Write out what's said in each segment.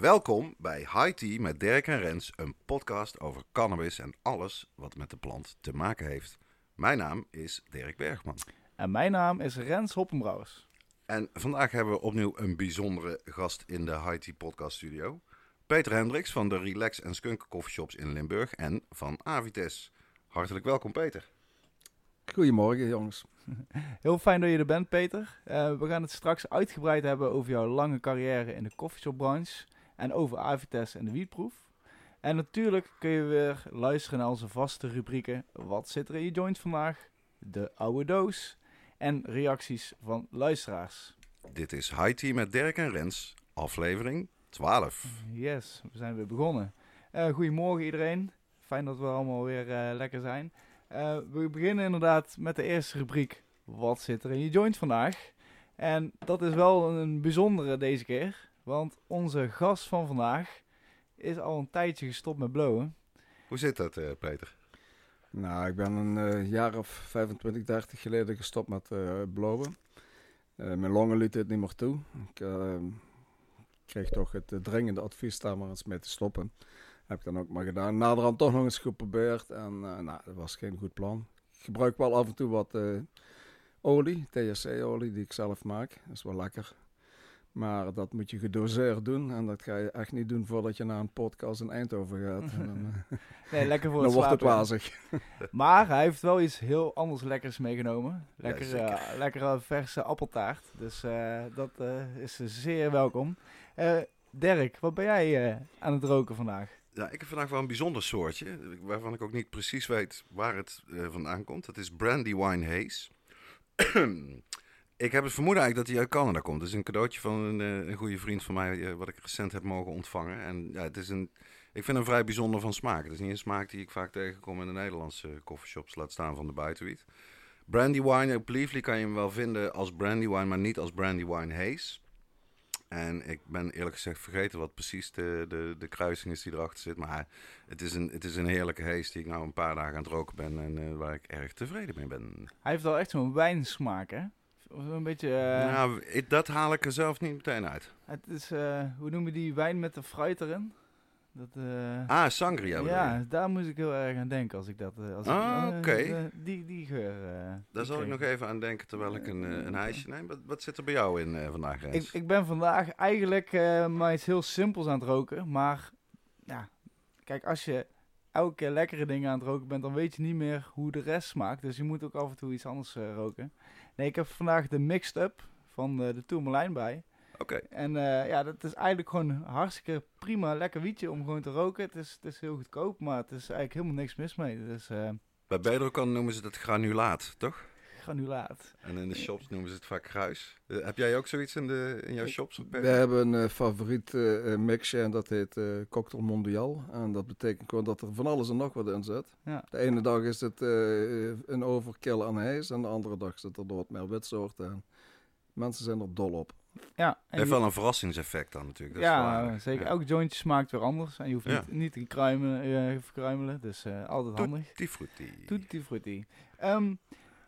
Welkom bij High Tea met Dirk en Rens, een podcast over cannabis en alles wat met de plant te maken heeft. Mijn naam is Dirk Bergman. En mijn naam is Rens Hoppenbrouwers. En vandaag hebben we opnieuw een bijzondere gast in de High Tea podcast studio. Peter Hendricks van de Relax en Skunk Coffeeshops in Limburg en van Avites. Hartelijk welkom Peter. Goedemorgen jongens. Heel fijn dat je er bent Peter. Uh, we gaan het straks uitgebreid hebben over jouw lange carrière in de coffeeshopbranche en over Avites en de wietproef. En natuurlijk kun je weer luisteren naar onze vaste rubrieken. Wat zit er in je joint vandaag? De oude doos. En reacties van luisteraars. Dit is High Tea met Dirk en Rens, aflevering 12. Yes, we zijn weer begonnen. Uh, goedemorgen iedereen. Fijn dat we allemaal weer uh, lekker zijn. Uh, we beginnen inderdaad met de eerste rubriek. Wat zit er in je joint vandaag? En dat is wel een bijzondere deze keer. Want onze gast van vandaag is al een tijdje gestopt met blowen. Hoe zit dat, uh, Peter? Nou, ik ben een uh, jaar of 25, 30 geleden gestopt met uh, blowen. mijn longen lieten het niet meer toe. Ik kreeg toch het dringende advies daar maar eens mee te stoppen. Heb ik dan ook maar gedaan. Naderhand toch nog eens geprobeerd en nou, dat was geen goed plan. Ik gebruik wel af en toe wat olie, THC-olie, die ik zelf maak. Dat is wel lekker. Maar dat moet je gedoseerd doen. En dat ga je echt niet doen voordat je naar een podcast in Eindhoven gaat. dan, eh, nee, lekker voor dan het wordt het wazig. Maar hij heeft wel iets heel anders lekkers meegenomen. Lekker, ja, uh, lekkere verse appeltaart. Dus uh, dat is zeer welkom. Dirk, wat ben jij aan het roken vandaag? Ja, ik heb vandaag wel een bijzonder soortje. Waarvan ik ook niet precies weet waar het vandaan komt. Dat is Brandy Wine Haze. Ik heb het vermoeden eigenlijk dat hij uit Canada komt. Het is een cadeautje van een, eh, een goede vriend van mij, eh, wat ik recent heb mogen ontvangen. En ja, het is een, ik vind hem vrij bijzonder van smaak. Het is niet een smaak die ik vaak tegenkom in de Nederlandse coffeeshops, laat staan van de buitenwiet. Brandy wine, op Leafly kan je hem wel vinden als brandy wine, maar niet als brandy wine haze. En ik ben eerlijk gezegd vergeten wat precies de, de, de kruising is die erachter zit. Maar het is, een, het is een heerlijke haze die ik nou een paar dagen aan het roken ben en waar ik erg tevreden mee ben. Hij heeft wel echt zo'n wijnsmaak, hè? Of een beetje... Uh, nou, dat haal ik er zelf niet meteen uit. Het is, uh, hoe noem je die wijn met de fruit erin? Dat, uh, ah, sangria. Ja, daar moest ik heel erg aan denken als ik dat... Als ah, oké. Okay. die, die geur... daar zal ik nog even aan denken terwijl ik een, een ijsje neem. Wat, wat zit er bij jou in vandaag, ik, ik, ben vandaag eigenlijk maar iets heel simpels aan het roken. Maar, ja, kijk, als je elke keer lekkere dingen aan het roken bent, dan weet je niet meer hoe de rest smaakt. Dus je moet ook af en toe iets anders roken. Nee, ik heb vandaag de mixed up van de, de Tourmalijn bij. Oké. En uh, ja, dat is eigenlijk gewoon hartstikke prima, lekker wietje om gewoon te roken. Het is, het is heel goedkoop, maar het is eigenlijk helemaal niks mis mee. Dus, uh, Bij Bedrokan noemen ze dat granulaat, toch? Granulaat. En in de shops noemen ze het vaak gruis. Uh, heb jij ook zoiets in, de, in jouw shops? We hebben een favoriet mixje en dat heet Cocktail Mondial. En dat betekent gewoon dat er van alles en nog wat in zit. Ja. De ene dag is het een overkill aan ijs en de andere dag zit er wat meer witsoorten aan. Mensen zijn er dol op. Ja, en heeft wel een verrassingseffect dan natuurlijk. Dat ja, zeker. Elk jointje smaakt weer anders. En je hoeft niet, niet te kruimelen, uh, verkruimelen. Dus uh, altijd handig. Tutti frutti. Tutti frutti. Um,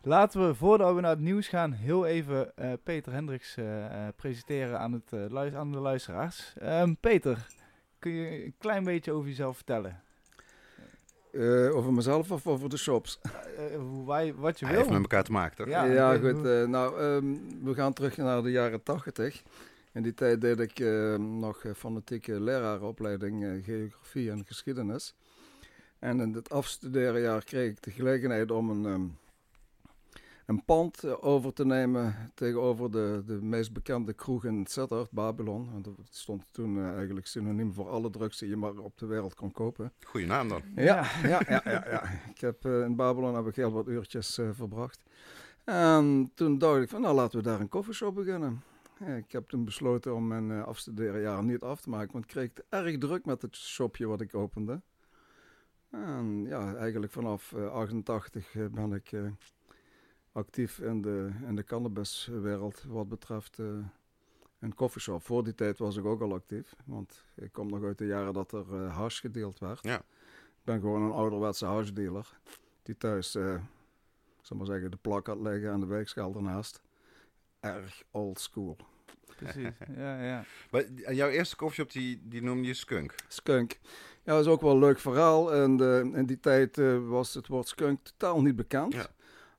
laten we, voordat we naar het nieuws gaan, heel even uh, Peter Hendricks presenteren aan, het, aan de luisteraars. Um, Peter, kun je een klein beetje over jezelf vertellen? Uh, over mezelf of over de shops? Uh, hoe wij, wat je Hij wil. heeft met elkaar te maken, toch? Ja, ja goed. Uh, nou, um, we gaan terug naar de jaren tachtig. In die tijd deed ik nog fanatieke lerarenopleiding geografie en geschiedenis. En in het afstuderenjaar kreeg ik de gelegenheid om een... Um, een pand eh, over te nemen tegenover de, de meest bekende kroeg in Sittard, Babylon. En dat stond toen uh, eigenlijk synoniem voor alle drugs die je maar op de wereld kon kopen. Goeie naam dan. Ja, ja, ja, ja, ja. Ik heb, uh, in Babylon heb ik heel wat uurtjes uh, verbracht. En toen dacht ik van, nou laten we daar een koffieshop beginnen. Ik heb toen besloten om mijn afstuderenjaar niet af te maken, want ik kreeg het erg druk met het shopje wat ik opende. En ja, eigenlijk vanaf uh, 88 ben ik actief in de, in de cannabiswereld wat betreft een koffieshop. Voor die tijd was ik ook al actief, want ik kom nog uit de jaren dat er uh, hash gedeeld werd. Ja. Ik ben gewoon een ouderwetse hashdealer die thuis, uh, ik zal maar zeggen, de plak had liggen en de weegschaal ernaast. Erg old school. Precies, ja, ja. Maar jouw eerste koffieshop, die, die noemde je Skunk? Skunk. Ja, dat is ook wel een leuk verhaal. En in die tijd uh, was het woord skunk totaal niet bekend. Ja.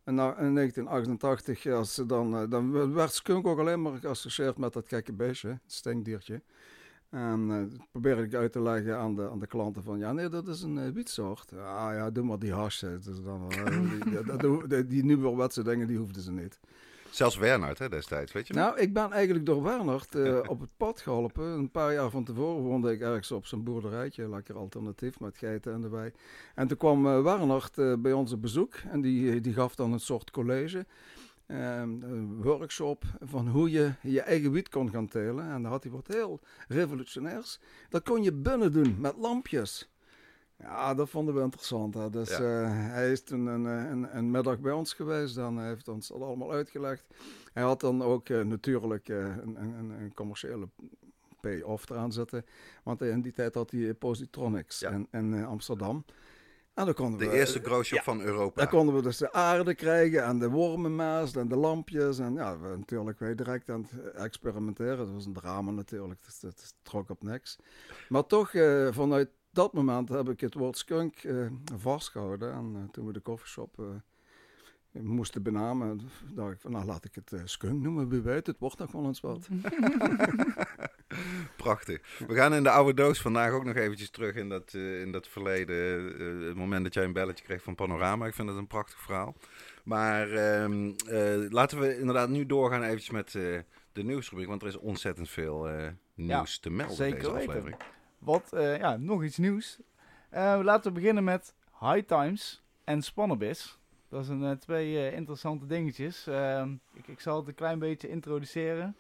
En in 1988, als ze dan, uh, dan werd skunk ook alleen maar geassocieerd met dat gekke beestje, het stinkdiertje. En uh, probeer ik uit te leggen aan de, aan de klanten van, ja nee, dat is een uh, wietsoort. Ah ja, doe maar die hash. Dus dan, die, die, die, die nieuwe dingen, die hoefden ze niet. Zelfs Wernert hè, destijds, weet je Nou, ik ben eigenlijk door Wernert uh, op het pad geholpen. Een paar jaar van tevoren woonde ik ergens op zijn boerderijtje. Lekker alternatief met geiten en de wei. En toen kwam uh, Wernert uh, bij ons op bezoek. En die, die gaf dan een soort college. een workshop van hoe je je eigen wiet kon gaan telen. En daar had hij wat heel revolutionairs. Dat kon je binnen doen met lampjes. Ja, dat vonden we interessant. Hè. Dus eh, hij is toen een, eh, een, een, middag bij ons geweest. Dan heeft ons dat allemaal uitgelegd. Hij had dan ook uh, natuurlijk een, een, een, commerciële pay-off eraan zitten. Want in die tijd had hij Positronics in, in Amsterdam. En dan konden de we, eerste growshop ja, van Europa. Dan konden we dus de aarde krijgen en de wormenmaas en de lampjes. En ja, we natuurlijk weer direct aan het experimenteren. Dat was een drama natuurlijk, dus dat trok op niks. Maar toch, vanuit dat moment heb ik het woord skunk uh, vastgehouden. En uh, toen we de koffieshop uh, moesten benamen, dacht ik van nou laat ik het skunk noemen. Wie weet, het wordt nog wel eens wat. Prachtig. We gaan in de oude doos vandaag ook nog eventjes terug in dat, in dat verleden. het moment dat jij een belletje kreeg van Panorama. Ik vind het een prachtig verhaal. Maar ehm, laten we inderdaad nu doorgaan eventjes met de nieuwsrubriek. Want er is ontzettend veel nieuws ja, te melden zeker deze aflevering. Weten. Wat, uh, ja, nog iets nieuws. Uh, laten we beginnen met High Times en Spannabis. Dat zijn uh, twee interessante dingetjes. Ehm, ik, ik, zal het een klein beetje introduceren.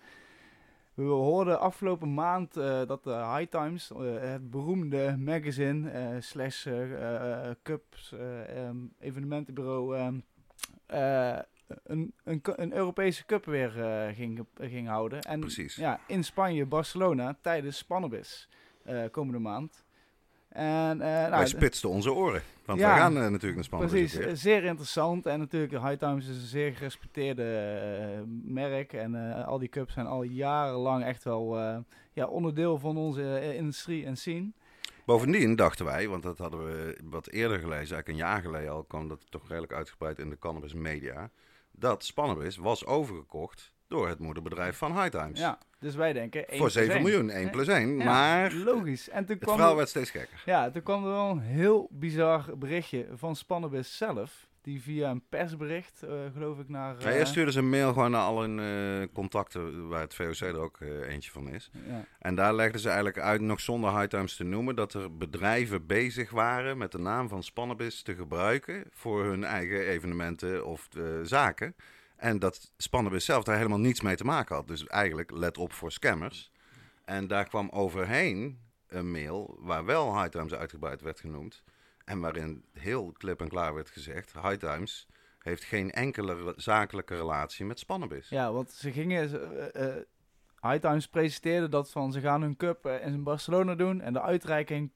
We hoorden afgelopen maand dat de High Times, het beroemde magazine slash cups um, evenementenbureau, um, een, een, een, Europese cup weer ging, ging houden. En, Precies. Ja, in Spanje, Barcelona, tijdens Spannabis. Uh, komende maand. En, uh, nou, Wij spitsten onze oren, want ja, we gaan uh, natuurlijk naar Spanje. Precies, zeer interessant. En natuurlijk, High Times is een zeer gerespecteerde merk. En al die cups zijn al jarenlang echt wel ja, onderdeel van onze industrie en scene. Bovendien dachten wij, want dat hadden we wat eerder gelezen, eigenlijk een jaar geleden al, kwam dat toch redelijk uitgebreid in de cannabis media, dat Spannabis was overgekocht door het moederbedrijf van High Times. Ja, dus wij denken 1 Voor 7 miljoen, 1 plus 1. Ja, maar logisch. En toen het kwam verhaal er, werd steeds gekker. Ja, toen kwam er wel een heel bizar berichtje van Spannabis zelf. Die via een persbericht, uh, geloof ik, naar... Uh, ja, eerst stuurde ze een mail gewoon naar al hun uh, contacten, waar het VOC er ook eentje van is. Ja. En daar legden ze eigenlijk uit, nog zonder High Times te noemen, dat er bedrijven bezig waren met de naam van Spannabis te gebruiken voor hun eigen evenementen of zaken. En dat Spannabis zelf daar helemaal niets mee te maken had. Dus eigenlijk let op voor scammers. En daar kwam overheen een mail waar wel High Times uitgebreid werd genoemd. En waarin heel klip en klaar werd gezegd: High Times heeft geen enkele zakelijke relatie met Spannabis. Ja, want ze gingen. Uh, uh, High Times presenteerde dat van ze gaan hun cup uh, in Barcelona doen. En de uitreiking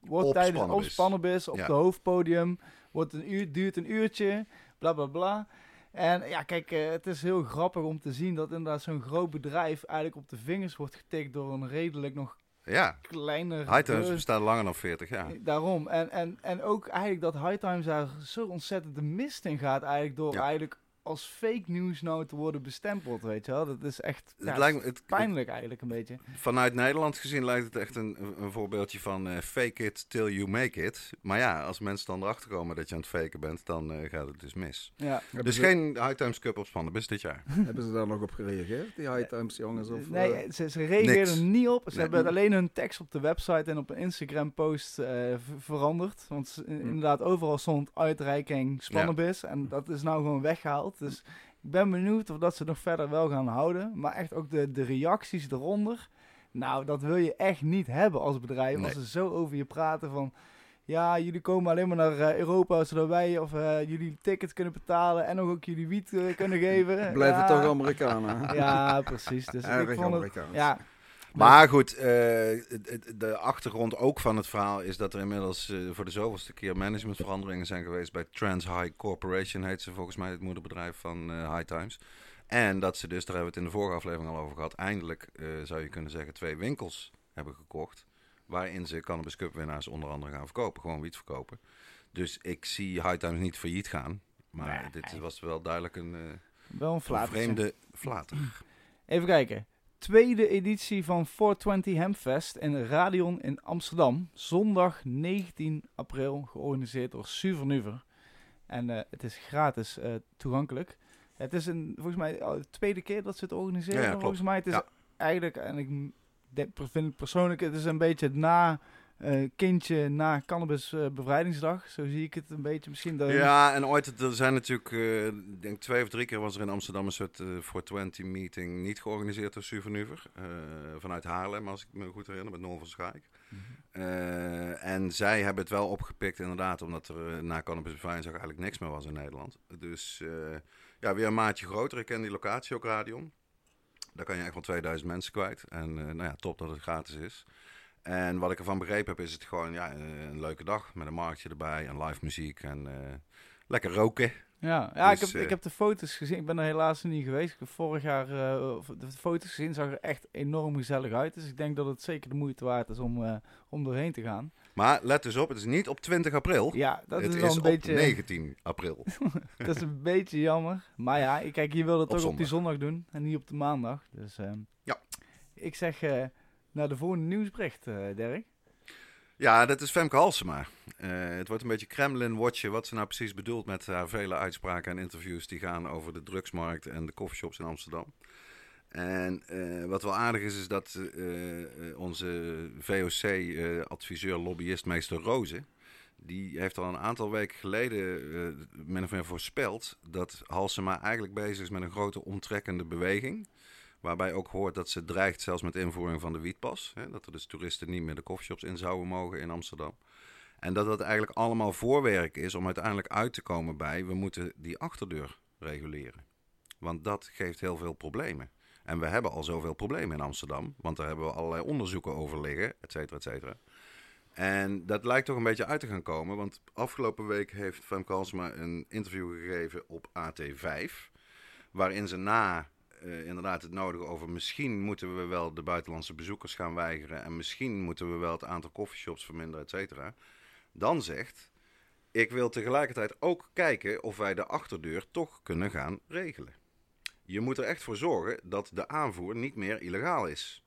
wordt op tijdens op Spannabis op Ja. de hoofdpodium. Wordt een uur, duurt een uurtje. Bla bla bla. En ja, kijk, uh, het is heel grappig om te zien dat inderdaad zo'n groot bedrijf eigenlijk op de vingers wordt getikt door een redelijk nog Ja, kleiner... High Times beurs. bestaat langer dan 40 jaar. Daarom. En, en, en ook eigenlijk dat High Times daar zo ontzettend de mist in gaat eigenlijk door Ja. eigenlijk als fake news nou te worden bestempeld, weet je wel. Dat is echt ja, Het lijkt me, het, pijnlijk eigenlijk een beetje. vanuit Nederland gezien lijkt het echt een, een voorbeeldje van eh, fake it till you make it. Maar ja, als mensen dan erachter komen dat je aan het faken bent, dan eh, gaat het dus mis. Ja. Dus ze, geen High Times Cup op Spannabis dit jaar. hebben ze daar nog op gereageerd, die High Times jongens? Of, nee, eh, ze, ze reageerden niks. er niet op. Ze Nee. hebben alleen hun tekst op de website en op een Instagram post eh, ver- veranderd. Want ze- Hm. inderdaad, overal stond uitreiking Spannabis. En dat is nou gewoon weggehaald. Dus Ik ben benieuwd of dat ze nog verder wel gaan houden. Maar echt ook de, de reacties eronder. Nou, dat wil je echt niet hebben als bedrijf. Nee. Als ze zo over je praten van... Ja, jullie komen alleen maar naar eh, Europa zodat wij of eh, jullie tickets kunnen betalen en nog ook jullie wiet eh, kunnen geven. Blijven ja. toch Amerikanen. hè? Ja, precies. Dus ik vond het, ja, Maar goed, eh, de achtergrond ook van het verhaal is dat er inmiddels eh, voor de zoveelste keer managementveranderingen zijn geweest bij Trans High Corporation, heet ze volgens mij het moederbedrijf van eh, High Times. En dat ze dus, daar hebben we het in de vorige aflevering al over gehad, eindelijk zou je kunnen zeggen twee winkels hebben gekocht. Waarin ze Cannabis Cup winnaars onder andere gaan verkopen, gewoon wiet verkopen. Dus ik zie High Times niet failliet gaan. Maar Nee. dit was wel duidelijk een, wel een een vreemde flater. Even kijken. Tweede editie van 420 Hemfest in Radion in Amsterdam. Zondag 19 april, georganiseerd door Suvernuver. En eh, het is gratis eh, toegankelijk. Het is een, volgens mij de tweede keer dat ze het organiseren. Ja, ja, klopt. volgens mij het is Ja. eigenlijk, en ik vind het persoonlijk, het is een beetje na eh, kindje na cannabis eh, bevrijdingsdag. Zo zie ik het een beetje. Misschien dat Ja, en ooit, er zijn natuurlijk, eh, ik denk twee of drie keer was er in Amsterdam een soort eh 420 meeting niet georganiseerd door Suvernuver. eh vanuit Haarlem, als ik me goed herinner, met Noor van Schaik. Mhm. En zij hebben het wel opgepikt inderdaad, omdat er na Cannabis Bevrijdingsdag eigenlijk niks meer was in Nederland. Dus ja, weer een maatje groter. Ik ken die locatie ook, Radion. Daar kan je echt wel 2000 mensen kwijt. En nou ja, top dat het gratis is. En wat ik ervan begrepen heb, is het gewoon ja, eh, een leuke dag met een marktje erbij en live muziek en eh, lekker roken. Ja, ja ik, Dus, heb, eh, ik heb de foto's gezien. Ik ben er helaas niet geweest. Ik heb vorig jaar eh, of de foto's gezien. Zag er echt enorm gezellig uit. Dus ik denk dat het zeker de moeite waard is om, eh om doorheen te gaan. Maar let dus op, het is niet op 20 april. Ja, dat het is is, wel een op beetje... 19 april. Dat is een beetje jammer. Maar ja, ik- kijk, je wil het Op toch op die zondag doen. En niet op de maandag. Dus ehm, Ja. ik zeg eh, naar de volgende nieuwsbericht, eh Dirk. Ja, dat is Femke Halsema. Eh, het wordt een beetje Kremlin-watchen wat ze nou precies bedoelt met haar vele uitspraken en interviews die gaan over de drugsmarkt en de coffeeshops in Amsterdam. En eh, wat wel aardig is, is dat onze VOC-adviseur, lobbyist meester Rozen, die heeft al een aantal weken geleden min of meer voorspeld dat Halsema eigenlijk bezig is met een grote omtrekkende beweging. Waarbij ook hoort dat ze dreigt zelfs met invoering van de wietpas. Hè, dat er dus toeristen niet meer de coffeeshops in zouden mogen in Amsterdam. En dat dat eigenlijk allemaal voorwerk is om uiteindelijk uit te komen bij... we moeten die achterdeur reguleren. Want dat geeft heel veel problemen. En we hebben al zoveel problemen in Amsterdam. Want daar hebben we allerlei onderzoeken over liggen, et cetera, et cetera. En dat lijkt toch een beetje uit te gaan komen. Want afgelopen week heeft Femke Halsema een interview gegeven op AT5. Waarin ze na eh, inderdaad het nodige over misschien moeten we wel de buitenlandse bezoekers gaan weigeren. En misschien moeten we wel het aantal coffeeshops verminderen, et cetera. Dan zegt, ik wil tegelijkertijd ook kijken of wij de achterdeur toch kunnen gaan regelen. Je moet er echt voor zorgen dat de aanvoer niet meer illegaal is.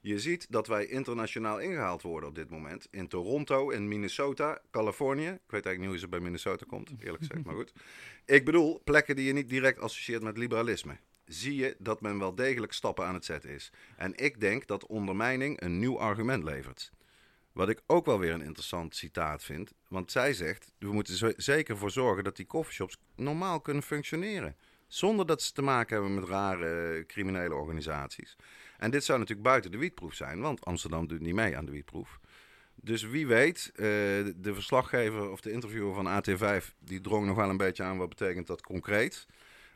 Je ziet dat wij internationaal ingehaald worden op dit moment. In Toronto, in Minnesota, Californië. Ik weet eigenlijk niet hoe ze bij Minnesota komt, eerlijk gezegd, maar goed. Ik bedoel, plekken die je niet direct associeert met liberalisme. Zie je dat men wel degelijk stappen aan het zetten is. En ik denk dat ondermijning een nieuw argument levert. Wat ik ook wel weer een interessant citaat vind. Want zij zegt, we moeten zeker voor zorgen dat die coffeeshops normaal kunnen functioneren. Zonder dat ze te maken hebben met rare eh, criminele organisaties. En dit zou natuurlijk buiten de wietproef zijn, want Amsterdam doet niet mee aan de wietproef. Dus wie weet, eh, de verslaggever of de interviewer van AT5, die drong nog wel een beetje aan wat betekent dat concreet.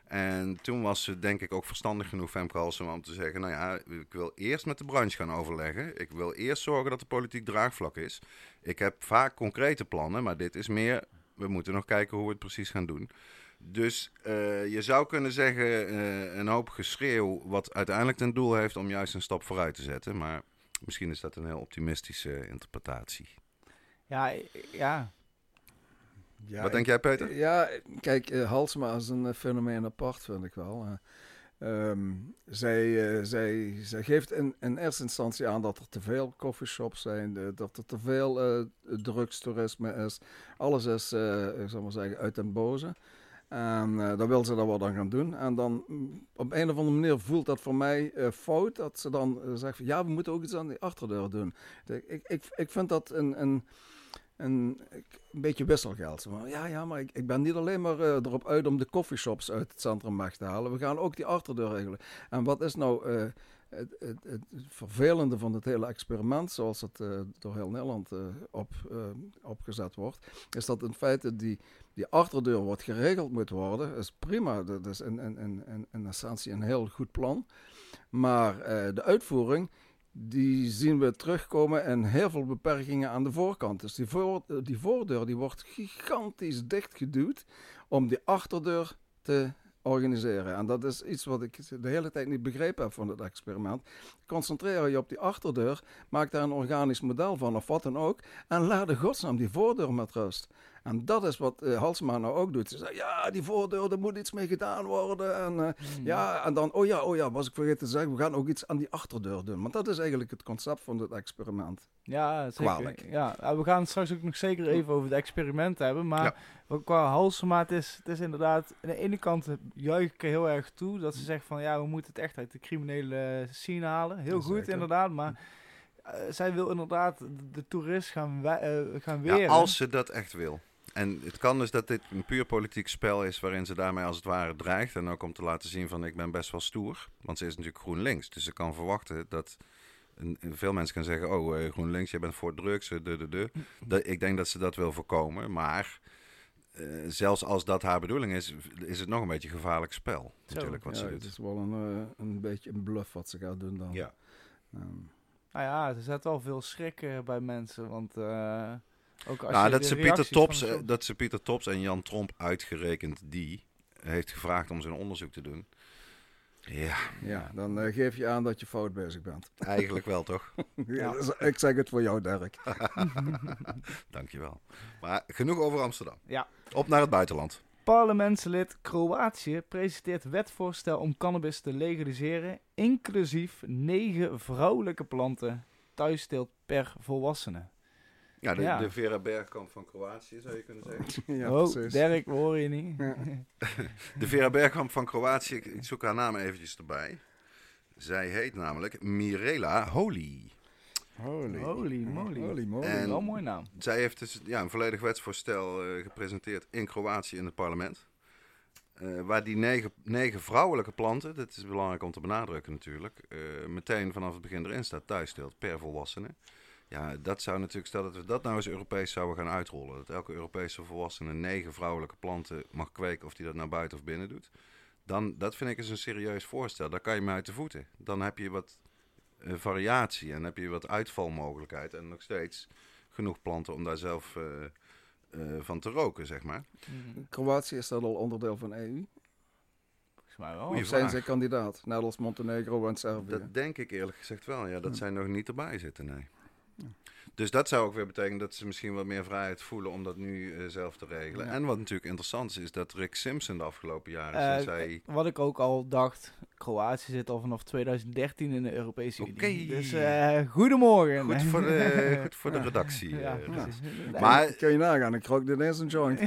En toen was ze denk ik ook verstandig genoeg, Femke Halsema, om te zeggen, nou ja, ik wil eerst met de branche gaan overleggen. Ik wil eerst zorgen dat de politiek draagvlak is. Ik heb vaak concrete plannen, maar dit is meer, we moeten nog kijken hoe we het precies gaan doen. Dus eh, je zou kunnen zeggen, eh, een hoop geschreeuw wat uiteindelijk ten doel heeft om juist een stap vooruit te zetten. Maar misschien is dat een heel optimistische interpretatie. Ja, ja. Ja, wat denk jij, Peter? Ja, kijk, eh, Halsema is een eh, fenomeen apart, vind ik wel. Eh, ehm, zij, eh, zij, zij geeft in, in eerste instantie aan dat er te veel coffeeshops zijn, dat er te veel eh drugstoerisme is. Alles is, ik zal maar zeggen, uit den boze. En dan wil ze dat wel dan gaan doen. En dan mm, op een of andere manier voelt dat voor mij fout. Dat ze dan zegt van ja, we moeten ook iets aan die achterdeur doen. Ik, ik, ik, ik vind dat een, een een, een beetje wisselgeld. Ja, ja, maar ik, ben niet alleen maar eh, erop uit om de coffeeshops uit het centrum weg te halen. We gaan ook die achterdeur regelen. En wat is nou eh, het, vervelende van het hele experiment, zoals het eh, door heel Nederland op, opgezet wordt, is dat in feite die, die achterdeur wat geregeld moet worden. is prima, dat is in, in, in, in essentie een heel goed plan. Maar de uitvoering, die zien we terugkomen in heel veel beperkingen aan de voorkant. Dus die, die voordeur die wordt gigantisch dichtgeduwd om die achterdeur te organiseren. En dat is iets wat ik de hele tijd niet begrepen heb van het experiment. Concentreer je op die achterdeur, maak daar een organisch model van of wat dan ook. En laat de godsnaam die voordeur met rust. En dat is wat eh, Halsema nou ook doet. Ze zegt, ja, die voordeur, er moet iets mee gedaan worden. En, eh, Hmm. ja, en dan, oh ja, oh ja, was ik vergeten te zeggen, we gaan ook iets aan die achterdeur doen. Want dat is eigenlijk het concept van het experiment. Ja, zeker. Kwalijk. Ja, uh, we gaan het straks ook nog zeker even over het experiment hebben. Maar Ja. wat qua Halsema, het is, het is inderdaad... Aan de ene kant juich ik er heel erg toe dat ze zegt van... Ja, we moeten het echt uit de criminele scene halen. Heel goed, Zeker. inderdaad. Maar eh, zij wil inderdaad de, toerist gaan, eh, gaan weren. Ja, als ze dat echt wil. En het kan dus dat dit een puur politiek spel is waarin ze daarmee als het ware dreigt. En ook om te laten zien van ik ben best wel stoer. Want ze is natuurlijk GroenLinks. Dus ze kan verwachten dat veel mensen gaan zeggen... oh, eh, GroenLinks, jij bent voor drugs, eh, de, de, de. Dat, ik denk dat ze dat wil voorkomen. Maar eh, zelfs als dat haar bedoeling is, is het nog een beetje een gevaarlijk spel. Zo. Natuurlijk wat ja, ze het doet. is wel een, eh, een beetje een bluff wat ze gaat doen dan. Ja. Ehm, Nou ja, er zet wel veel schrik eh, bij mensen. Want eh, ook als Nou, je dat ze, Pieter Tops, de eh, zo- dat ze Pieter Tops en Jan Tromp uitgerekend die heeft gevraagd om zijn onderzoek te doen. Ja, ja, dan eh, geef je aan dat je fout bezig bent. eigenlijk wel toch? Ja, ik zeg het voor jou, Dirk. Dankjewel. Maar genoeg over Amsterdam. Ja. Op naar het buitenland. Parlementslid Kroatië presenteert wetvoorstel om cannabis te legaliseren, inclusief negen vrouwelijke planten thuisteelt per volwassene. Ja, de, Ja. de Vera Bergkamp van Kroatië zou je kunnen zeggen. ja, oh, precies. Dirk, we horen je niet. Ja. De Vera Bergkamp van Kroatië, ik, zoek haar naam eventjes erbij. Zij heet namelijk Mirela Holy. Holy. Holy moly. Holy moly. En- Wel een mooi naam. Zij heeft dus ja, een volledig wetsvoorstel eh, gepresenteerd in Kroatië in het parlement. Eh, waar die negen, negen vrouwelijke planten, dat is belangrijk om te benadrukken natuurlijk, eh, meteen vanaf het begin erin staat thuissteelt per volwassene. Ja, dat zou natuurlijk, stel dat we dat nou eens Europees zouden gaan uitrollen. Dat elke Europese volwassene negen vrouwelijke planten mag kweken, of die dat nou buiten of binnen doet. Dan, dat vind ik eens een serieus voorstel. Daar kan je me uit de voeten. Dan heb je wat eh, variatie en heb je wat uitvalmogelijkheid. En nog steeds genoeg planten om daar zelf eh, eh, van te roken, zeg maar. Mhm. Kroatië is dat al onderdeel van EU? Volgens mij wel. Of zijn ze kandidaat? Net als Montenegro en Servië. Dat denk ik eerlijk gezegd wel. Ja, dat Hm. zij nog niet erbij zitten, nee. Ja. Dus dat zou ook weer betekenen dat ze misschien wat meer vrijheid voelen om dat nu eh, zelf te regelen. Ja. En wat natuurlijk interessant is, is dat Rick Simpson de afgelopen jaren, Eh, sinds hij... Wat ik ook al dacht, Kroatië zit al vanaf 2013 in de Europese Unie. Oké. Dus eh, goedemorgen. Goed voor de, goed voor de Ja. redactie. Ja, eh. precies. Maar- Kun je nagaan, ik rook ineens een joint.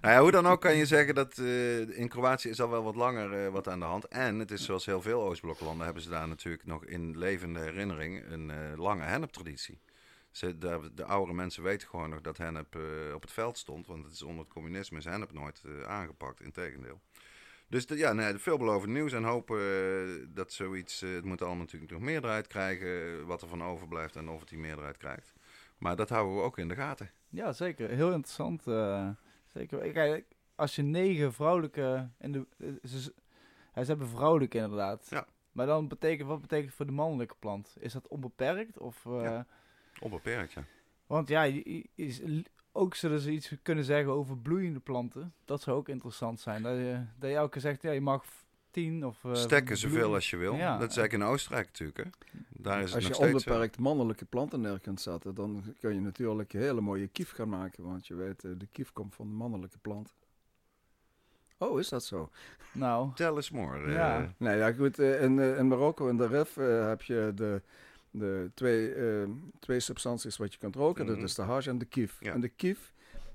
Nou ja, hoe dan ook kan je zeggen dat eh, in Kroatië is al wel wat langer eh, wat aan de hand. En het is zoals heel veel Oostbloklanden hebben ze daar natuurlijk nog in levende herinnering een eh, lange henneptraditie. Ze, de, de oudere mensen weten gewoon nog dat hennep eh, op het veld stond. Want het is onder het communisme is hennep nooit eh, aangepakt, integendeel. Dus de, ja, nee, veelbelovend nieuws en hopen eh, dat zoiets... het moet allemaal natuurlijk nog meerderheid krijgen, wat er van overblijft en of het die meerderheid krijgt. Maar dat houden we ook in de gaten. Ja, zeker. Heel interessant. zeker. Kijk, als je negen vrouwelijke... En de, ze, hebben vrouwelijke inderdaad. Ja. Maar dan betekent, wat betekent het voor de mannelijke plant? Is dat onbeperkt? Of, Ja. Onbeperkt, ja. Want ja, is, ook zullen ze iets kunnen zeggen over bloeiende planten. Dat zou ook interessant zijn. Dat je, dat je elke keer zegt, ja, je mag tien of... eh, Stekken zoveel als je wil. Ja. Dat is eigenlijk in Oostenrijk natuurlijk. Hè. Daar is het Als je zo. onbeperkt mannelijke planten neer kunt zetten, dan kun je natuurlijk een hele mooie kief gaan maken. Want je weet, eh, de kief komt van de mannelijke plant. Oh, is dat zo? Nou, Tell us more. eh. Ja. Nou ja, goed. eh, In, eh, in Marokko, in de Rif, eh, heb je de, de twee, eh, twee substanties wat je kunt roken. Mhm. Dat is de hash en de kief. Ja. En de kief,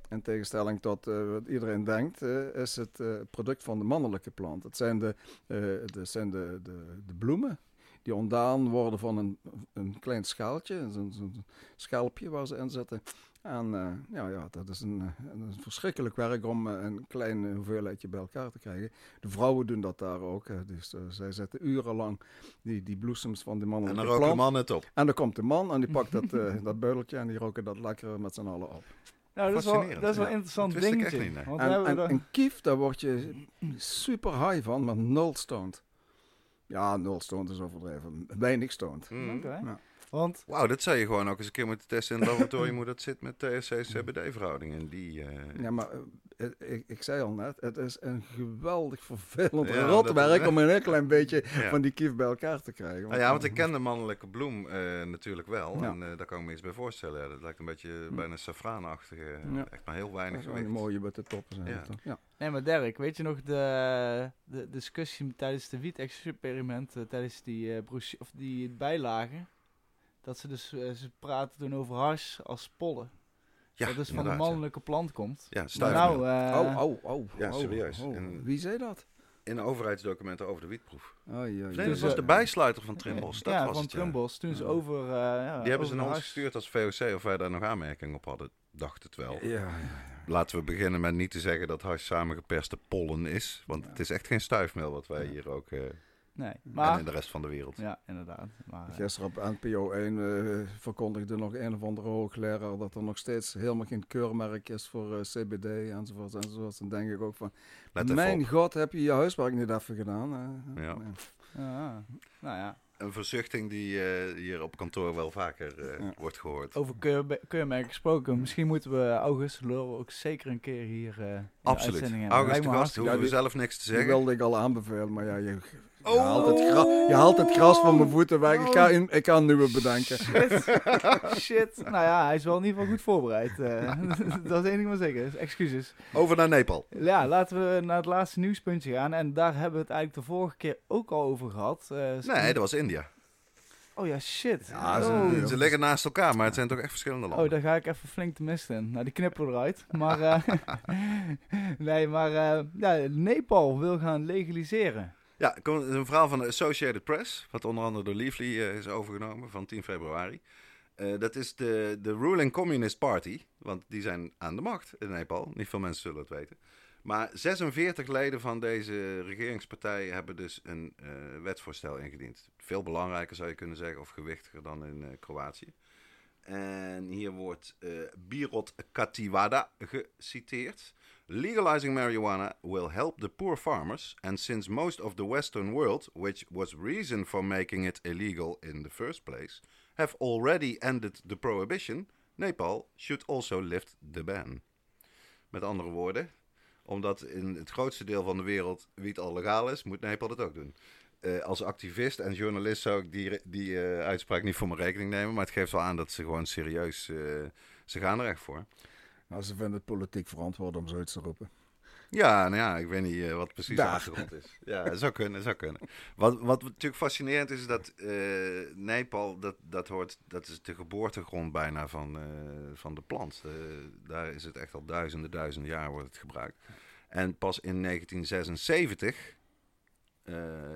in tegenstelling tot eh, wat iedereen denkt, eh, is het product van de mannelijke plant. Het zijn de, het zijn de, de, de bloemen die ontdaan worden van een, een klein schaaltje, zo'n zo'n schelpje waar ze in zitten. En eh, ja, ja, dat is een, eh, een verschrikkelijk werk om eh, een klein hoeveelheidje bij elkaar te krijgen. De vrouwen doen dat daar ook. Dus zij zetten urenlang die, die bloesems van de En mannelijke dan roken de man het op. En dan komt de man en die pakt dat, eh dat beuteltje en die roken dat lekker met z'n allen op. Nou, dat is wel, dat is wel een interessant dingetje. niet, nee. Want we En, en een kief, daar word je super high van, maar nul stoned. Ja, nul stoned is overdreven. Weinig stoned. Mm. Ja. Want Wauw, dat zou je gewoon ook eens een keer moeten testen in het laboratorium hoe dat zit met THC-CBD-verhouding. En die... eh, Ja, maar eh, ik, ik zei al net, het is een geweldig vervelend Ja, rotwerk dat- om een heel klein beetje Ja. van die kief bij elkaar te krijgen. Nou ja, want ik ken de mannelijke bloem eh, natuurlijk wel. Ja. En eh, daar kan ik me iets bij voorstellen. Ja, dat lijkt een beetje bijna safraanachtig. eh, Ja. Echt maar heel weinig Dat is gewicht. een mooie witte toppen zijn. Toch? Ja. Nee, maar Dirk, weet je nog de, de discussie tijdens de wiet-experiment, tijdens die, eh of die bijlagen? Dat ze dus, eh, ze praten toen over hars als pollen. Ja, dat dus van de mannelijke plant komt. Ja, stuifmeel. nou, eh, oh, oh, oh. Ja, oh, serieus. oh. En- Wie zei dat? In overheidsdocumenten over de wietproef. Oh. Nee, Dus, dat was eh, de bijsluiter van Trimbos. Dat ja, was van het. Trimbos. Toen ze Ja. over... eh, ja, Die hebben ze naar ons hars- gestuurd als VOC of wij daar nog aanmerkingen op hadden. Dacht het wel. Ja, ja, Laten we beginnen met niet te zeggen dat hash samengeperste pollen is. Want Ja. het is echt geen stuifmeel wat wij Ja. hier ook... eh Nee, en maar... in de rest van de wereld. Ja, inderdaad. Maar, eh, Gisteren op NPO 1 eh, verkondigde nog een of andere hoogleraar dat er nog steeds helemaal geen keurmerk is voor eh, CBD enzovoort enzovoort. Dan denk ik ook van, mijn god, heb je je huiswerk niet even gedaan? Ja. ja, nou ja. Een verzuchting die hier op kantoor wel vaker eh, Ja. wordt gehoord. Over keur, keurmerken gesproken. Misschien moeten we August Lul ook zeker een keer hier eh in de Absoluut. uitzending hebben. August de gast, hoeven Ja, we zelf niks te Die zeggen. wilde ik al aanbevelen, maar ja, je, je, Oh! haalt, het je haalt het gras van mijn voeten weg. Ik ga, in, ik ga een nieuwe bedenken. Shit. Shit. Nou ja, hij is wel in ieder geval goed voorbereid. eh. dat is één ding maar zeker. Excuses. Over naar Nepal. Ja, laten we naar het laatste nieuwspuntje gaan. En daar hebben we het eigenlijk de vorige keer ook al over gehad. Eh, Nee, dat was India. Oh ja, shit. Ja, ze- oh. Ze liggen naast elkaar, maar het zijn toch echt verschillende landen. Oh, daar ga ik even flink te mist in. Nou, die knippen we eruit. Maar, eh, nee, maar ja, Nepal wil gaan legaliseren. Ja, een verhaal van de Associated Press, wat onder andere door Leafly eh, is overgenomen van 10 februari. Eh, dat is de, de ruling Communist Party, want die zijn aan de macht in Nepal. Niet veel mensen zullen het weten. Maar 46 leden van deze regeringspartij hebben dus een eh, wetsvoorstel ingediend. Veel belangrijker zou je kunnen zeggen, of gewichtiger dan in Kroatië. En hier wordt eh Birot Katiwada geciteerd. Legalizing marijuana will help the poor farmers, and since most of the Western world, which was reason for making it illegal in the first place, have already ended the prohibition, Nepal should also lift the ban. Met andere woorden, omdat in het grootste deel van de wereld wiet al legaal is, moet Nepal dat ook doen. Eh, als activist en journalist zou ik die, die eh, uitspraak niet voor mijn rekening nemen, maar het geeft wel aan dat ze gewoon serieus, eh, ze gaan er echt voor. Nou, ze vinden het politiek verantwoord om zoiets te roepen. Ja, nou ja, ik weet niet wat precies Daar. de achtergrond is. Ja, zou kunnen, zou kunnen. Wat, wat natuurlijk fascinerend is, dat Nepal, dat, dat, hoort, dat is de geboortegrond bijna van, van de plant. Daar is het echt al duizenden, duizenden jaar wordt het gebruikt. En pas in 1976 eh,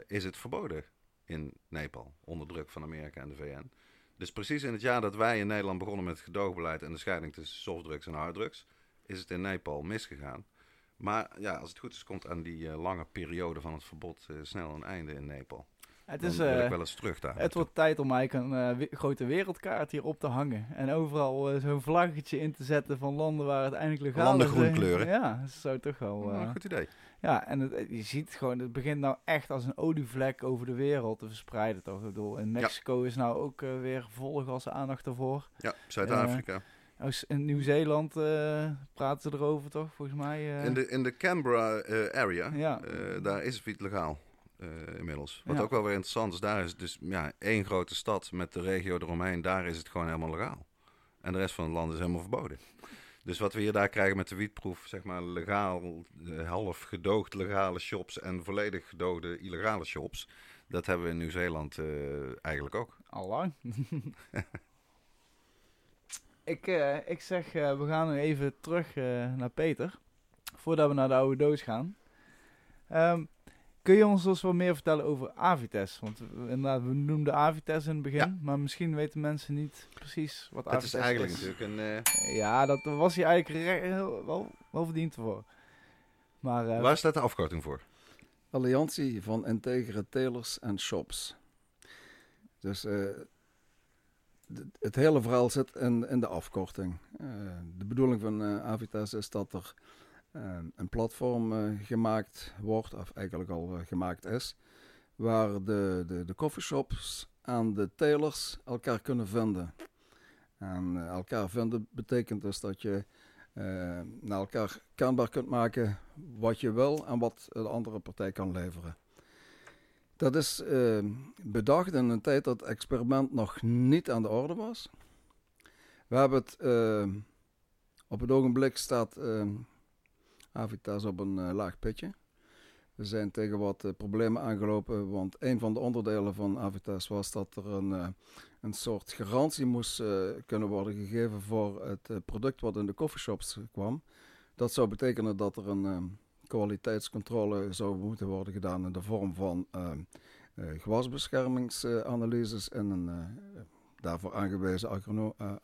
is het verboden in Nepal, onder druk van Amerika en de VN. Dus precies in het jaar dat wij in Nederland begonnen met het gedoogbeleid en de scheiding tussen softdrugs en harddrugs, is het in Nepal misgegaan. Maar ja, als het goed is, komt aan die eh, lange periode van het verbod eh, snel een einde in Nepal. Het, is, wil ik eh, wel eens terug daar. het wordt tijd om eigenlijk een eh, grote wereldkaart hier op te hangen. En overal eh, zo'n vlaggetje in te zetten van landen waar het eindelijk legaal Landen is. groen eh. kleuren. Ja, dat zou toch wel... Ja, eh, goed idee. Ja, en het, je ziet gewoon, het begint nou echt als een olievlek over de wereld te verspreiden, toch? Ik bedoel, in Mexico is nou ook weer volg als aandacht ervoor. Ja, Zuid-Afrika. Als- In Nieuw-Zeeland praten ze erover, toch? Volgens mij. in, de, in de Canberra area, Ja. daar is wiet legaal eh, inmiddels. Wat Ja. ook wel weer interessant is, daar is dus ja, één grote stad met de regio eromheen. Daar is het gewoon helemaal legaal. En de rest van het land is helemaal verboden. Dus wat we hier daar krijgen met de wietproef, zeg maar legaal, eh, half gedoogd legale shops en volledig gedoogde illegale shops. Dat hebben we in Nieuw-Zeeland eh, eigenlijk ook. Allang. ik, ik zeg, we gaan nu even terug naar Peter. Voordat we naar de oude doos gaan. Ehm, kun je ons dus wat meer vertellen over Avites? Want we, inderdaad, we noemden Avites in het begin, Ja. maar misschien weten mensen niet precies wat Het Avites is eigenlijk natuurlijk een... eh, Ja, dat daar was hij eigenlijk re- heel, wel, wel verdiend voor. Maar eh, waar staat de afkorting voor? Alliantie van Integere Telers en Shops. Dus eh, het hele verhaal zit in, in de afkorting. Eh, de bedoeling van Avitas is dat er een platform eh, gemaakt wordt, of eigenlijk al eh, gemaakt is, waar de, de, de coffeeshops en de telers elkaar kunnen vinden. En eh, elkaar vinden betekent dus dat je eh, naar elkaar kenbaar kunt maken wat je wil en wat de andere partij kan leveren. Dat is eh, bedacht in een tijd dat het experiment nog niet aan de orde was. We hebben het op het ogenblik staat Avitas op een eh, laag pitje. We zijn tegen wat eh, problemen aangelopen, want een van de onderdelen van Avitas was dat er een, eh, een soort garantie moest kunnen worden gegeven voor het product wat in de coffeeshops kwam. Dat zou betekenen dat er een eh, kwaliteitscontrole zou moeten worden gedaan in de vorm van eh, gewasbeschermingsanalyses en een daarvoor aangewezen agrono eh,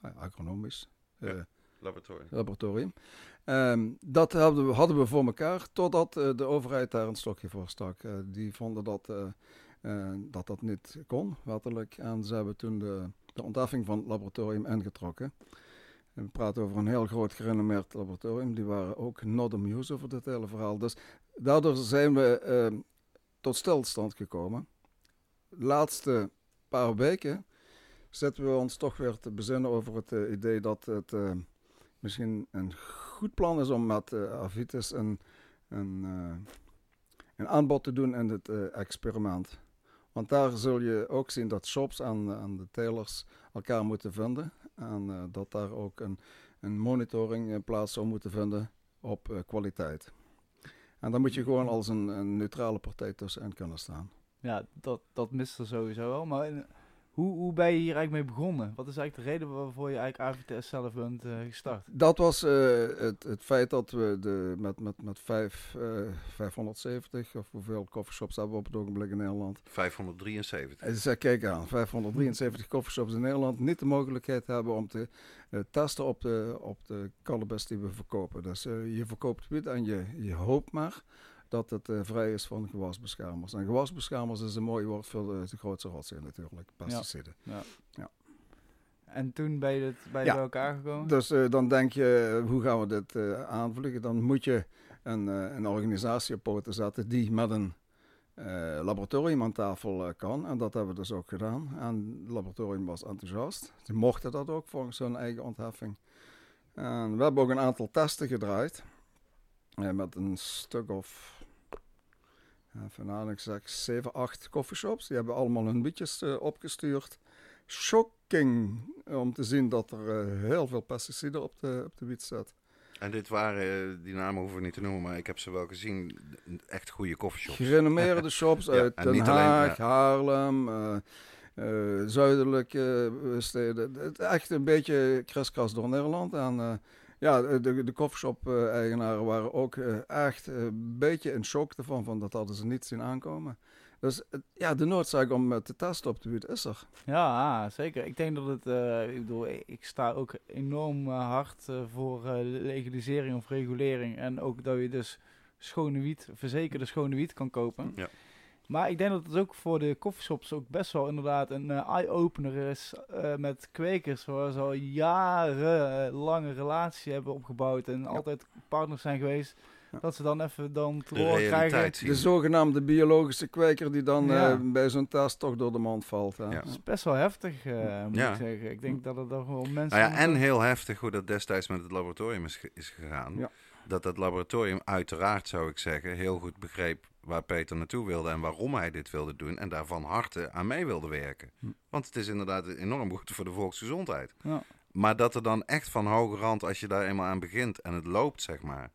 eh, agronomisch Ja. Laboratorium. laboratorium. Ehm, dat hadden we, hadden we voor elkaar totdat eh, de overheid daar een stokje voor stak. Eh, die vonden dat, eh, dat dat niet kon, wettelijk. En ze hebben toen de, de ontheffing van het laboratorium ingetrokken. En we praten over een heel groot gerenommeerd laboratorium. Die waren ook not amused over dit hele verhaal. Dus daardoor zijn we ehm, tot stilstand gekomen. De laatste paar weken zetten we ons toch weer te bezinnen over het idee dat het eh, misschien een goed plan is om met Avitis een, een, eh, een aanbod te doen in het eh, experiment. Want daar zul je ook zien dat shops en, en de telers elkaar moeten vinden. En dat daar ook een, een monitoring plaats zou moeten vinden op kwaliteit. En dan moet je gewoon als een, een neutrale partij tussenin kunnen staan. ja, dat, dat mist er sowieso wel. Maar hoe, hoe ben je hier eigenlijk mee begonnen? Wat is eigenlijk de reden waarvoor je eigenlijk Avites zelf bent eh, gestart? Dat was eh, het, het feit dat we de, met, met, met vijf, eh, 570, of hoeveel coffeeshops hebben we op het ogenblik in Nederland? 573. En zeg, kijk aan, 573 coffeeshops in Nederland niet de mogelijkheid hebben om te eh, testen op de, op de cannabis die we verkopen. Dus je verkoopt wiet en je, je hoopt maar dat het eh, vrij is van gewasbeschermers. En gewasbeschermers is een mooi woord voor de, de grootste rotzooi natuurlijk, pesticiden. En toen ben je dit, bij, Ja. elkaar gekomen? Dus eh, dan denk je, hoe gaan we dit eh, aanvliegen? Dan moet je een, een organisatie op poten zetten die met een eh, laboratorium aan tafel kan. En dat hebben we dus ook gedaan. En het laboratorium was enthousiast. Ze mochten dat ook volgens hun eigen ontheffing. En we hebben ook een aantal testen gedraaid. met een stuk of, even nadenken, ik zeg 7, 8 coffeeshops. Die hebben allemaal hun bietjes eh, opgestuurd. Shocking om te zien dat er eh, heel veel pesticiden op de, op de wiet zit. En dit waren, eh, die namen hoeven we niet te noemen, maar ik heb ze wel gezien. Echt goede coffeeshops. Gerenommeerde shops uit en Den alleen, Haag, ja. Haarlem, zuidelijke steden. Echt een beetje kriskras door Nederland. En ja, de, de coffeeshop-eigenaren waren ook eh, echt een beetje in shock ervan. Van dat hadden ze niet zien aankomen. Dus eh, ja, de noodzaak om eh, te testen op de wiet is er. Ja, zeker. Ik denk dat het, eh, ik bedoel, ik sta ook enorm eh, hard eh, voor eh, legalisering of regulering. En ook dat je dus schone wiet, verzekerde schone wiet kan kopen. Ja. Maar ik denk dat het ook voor de coffeeshops ook best wel inderdaad een eh, eye-opener is eh, met kwekers. Waar ze al jarenlange relatie hebben opgebouwd en altijd partners zijn geweest. Ja. Dat ze dan even dan te De horen krijgen. zien. De zogenaamde biologische kweker die dan Ja. eh, bij zo'n test toch door de mand valt. Hè? Ja. Dat is best wel heftig, eh, moet Ja. ik zeggen. Ik denk dat er dan gewoon mensen... Nou ja, en heel heftig hoe dat destijds met het laboratorium is, ge- is gegaan. Ja. Dat dat laboratorium uiteraard, zou ik zeggen, heel goed begreep waar Peter naartoe wilde en waarom hij dit wilde doen. En daar van harte aan mee wilde werken. Hm. Want het is inderdaad enorm goed voor de volksgezondheid. Ja. Maar dat er dan echt van hoge rand, als je daar eenmaal aan begint en het loopt, zeg maar,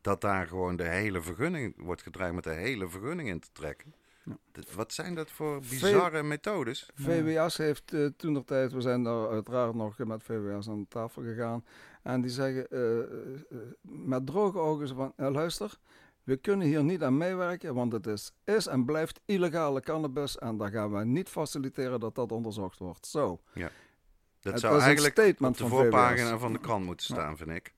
dat daar gewoon de hele vergunning wordt gedreigd met de hele vergunning in te trekken. Ja. Wat zijn dat voor bizarre methodes? VWS heeft eh, toen de tijd, we zijn daar uiteraard nog met VWS aan tafel gegaan. En die zeggen eh, eh, met droge ogen van, luister, we kunnen hier niet aan meewerken, want het is, is en blijft illegale cannabis en dan gaan we niet faciliteren dat dat onderzocht wordt. Zo. Dat Het zou eigenlijk op de voorpagina van de krant moeten staan, vind ik.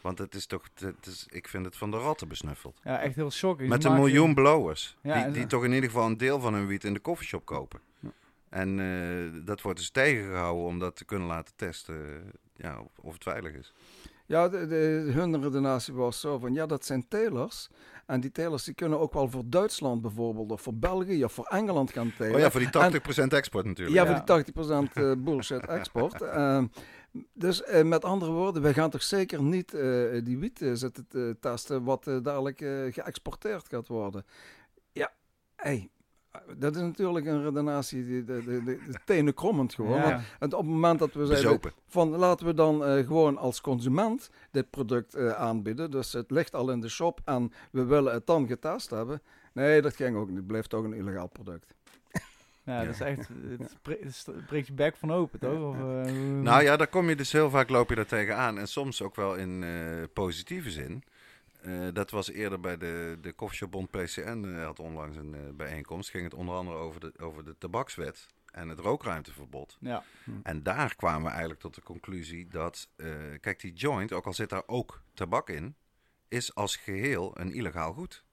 Want het is toch, het is, ik vind het van de ratten besnuffeld. Ja, echt heel shocking. Met een miljoen blowers. Ja, die, die toch in ieder geval een deel van hun wiet in de koffieshop kopen. Ja. En eh, dat wordt dus tegengehouden om dat te kunnen laten testen eh, ja, of, of het veilig is. Ja, de, de, hun redenatie was zo van, ja, dat zijn telers. En die telers die kunnen ook wel voor Duitsland bijvoorbeeld, of voor België, of voor Engeland gaan telen. Oh ja, voor die 80% export natuurlijk. Ja, Ja. voor die 80% eh, bullshit export. Ehm, dus eh, met andere woorden, wij gaan toch zeker niet eh, die wiet zitten te testen wat dadelijk geëxporteerd gaat worden. Ja, hey, dat is natuurlijk een redenatie, die, de, de, de, de tenen krommend gewoon. Ja. Want het- op het moment dat we zeiden Bezopen. van laten we dan eh, gewoon als consument dit product eh, aanbieden. Dus het ligt al in de shop en we willen het dan getest hebben. Nee, dat ging ook niet. Het bleef toch een illegaal product. Ja, Ja. dat is echt... Het bre- het breekt je bek van open, toch? Of, eh, Nou ja, daar kom je dus heel vaak loop je daar tegenaan. En soms ook wel in eh, positieve zin. Eh, dat was eerder bij de, de Koffieshopbond PCN, eh, had onlangs een eh, bijeenkomst. Ging het onder andere over de, over de tabakswet en het rookruimteverbod. Ja, En daar kwamen we eigenlijk tot de conclusie dat, kijk, die joint, ook al zit daar ook tabak in, is als geheel een illegaal goed.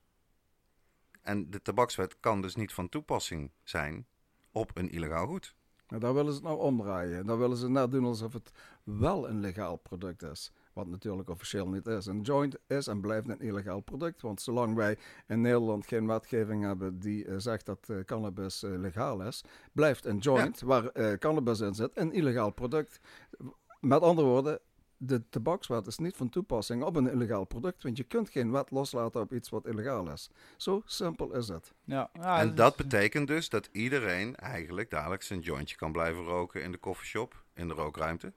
En de tabakswet kan dus niet van toepassing zijn op een illegaal goed. Nou, daar willen ze het nou omdraaien. Dan willen ze net doen alsof het wel een legaal product is. Wat natuurlijk officieel niet is. Een joint is en blijft een illegaal product. Want zolang wij in Nederland geen wetgeving hebben die eh, zegt dat eh, cannabis eh, legaal is, blijft een joint waar cannabis in zit een illegaal product. Met andere woorden, de tabakswet is niet van toepassing op een illegaal product. Want je kunt geen wet loslaten op iets wat illegaal is. Zo simpel is het. ja. ja en dat is- betekent dus dat iedereen eigenlijk dadelijk zijn jointje kan blijven roken in de koffieshop, in de rookruimte.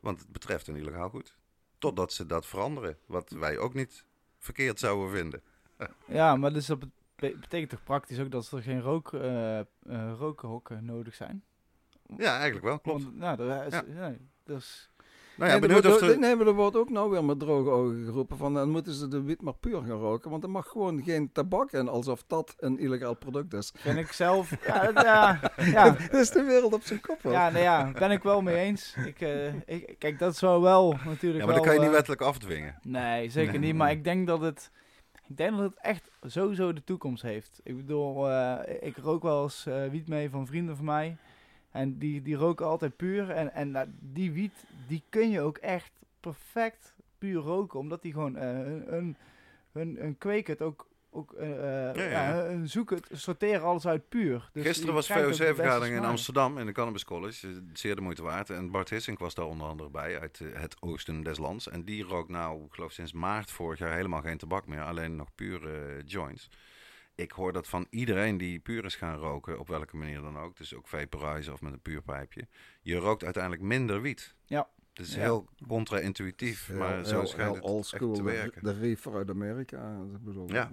Want het betreft een illegaal goed. Totdat ze dat veranderen, wat wij ook niet verkeerd zouden vinden. Ja, maar dus dat be- betekent toch praktisch ook dat er geen rook, eh, eh, rookhokken nodig zijn? Ja, eigenlijk wel, klopt. Want, nou, er is, Ja. nee, dus, Nou ja, Nee, benieuwd wordt of ook- nee, maar er wordt ook nou weer met droge ogen geroepen van dan moeten ze de wiet maar puur gaan roken. Want er mag gewoon geen tabak in, alsof dat een illegaal product is. vind ik zelf... ja, dat- ja, ja, Dat is de wereld op zijn kop. hoor. ja, nee, ja, ben ik wel mee eens. Ik, eh, ik, kijk, dat zou wel natuurlijk Ja, maar wel... dat kan je niet eh, wettelijk afdwingen. Nee, zeker Nee. niet. Maar ik denk dat het... Ik denk dat het echt sowieso de toekomst heeft. Ik bedoel, eh, ik rook wel eens eh, wiet mee van vrienden van mij. En die, die roken altijd puur. En, en nou, die wiet, die kun je ook echt perfect puur roken. Omdat die gewoon... eh hun, hun, hun, hun kweken het ook... ook eh, eh, Ja, ja, het, sorteren alles uit puur. Dus Gisteren was VOC-vergadering in. Amsterdam in de Cannabis College. eh, Zeer de moeite waard. En Bart Hissink was daar onder andere bij uit eh, het oosten des lands. En die rookt nou, ik geloof sinds maart vorig jaar helemaal geen tabak meer. Alleen nog pure eh, joints. Ik hoor dat van iedereen die puur is gaan roken, op welke manier dan ook. Dus ook vaporizen of met een puurpijpje. Je rookt uiteindelijk minder wiet. Ja. Het is Ja. heel contra-intuïtief, Heel- maar zo heel- schijnt heel het old echt school, te de- werken. De reefer uit Amerika. ik bedoel, Ja.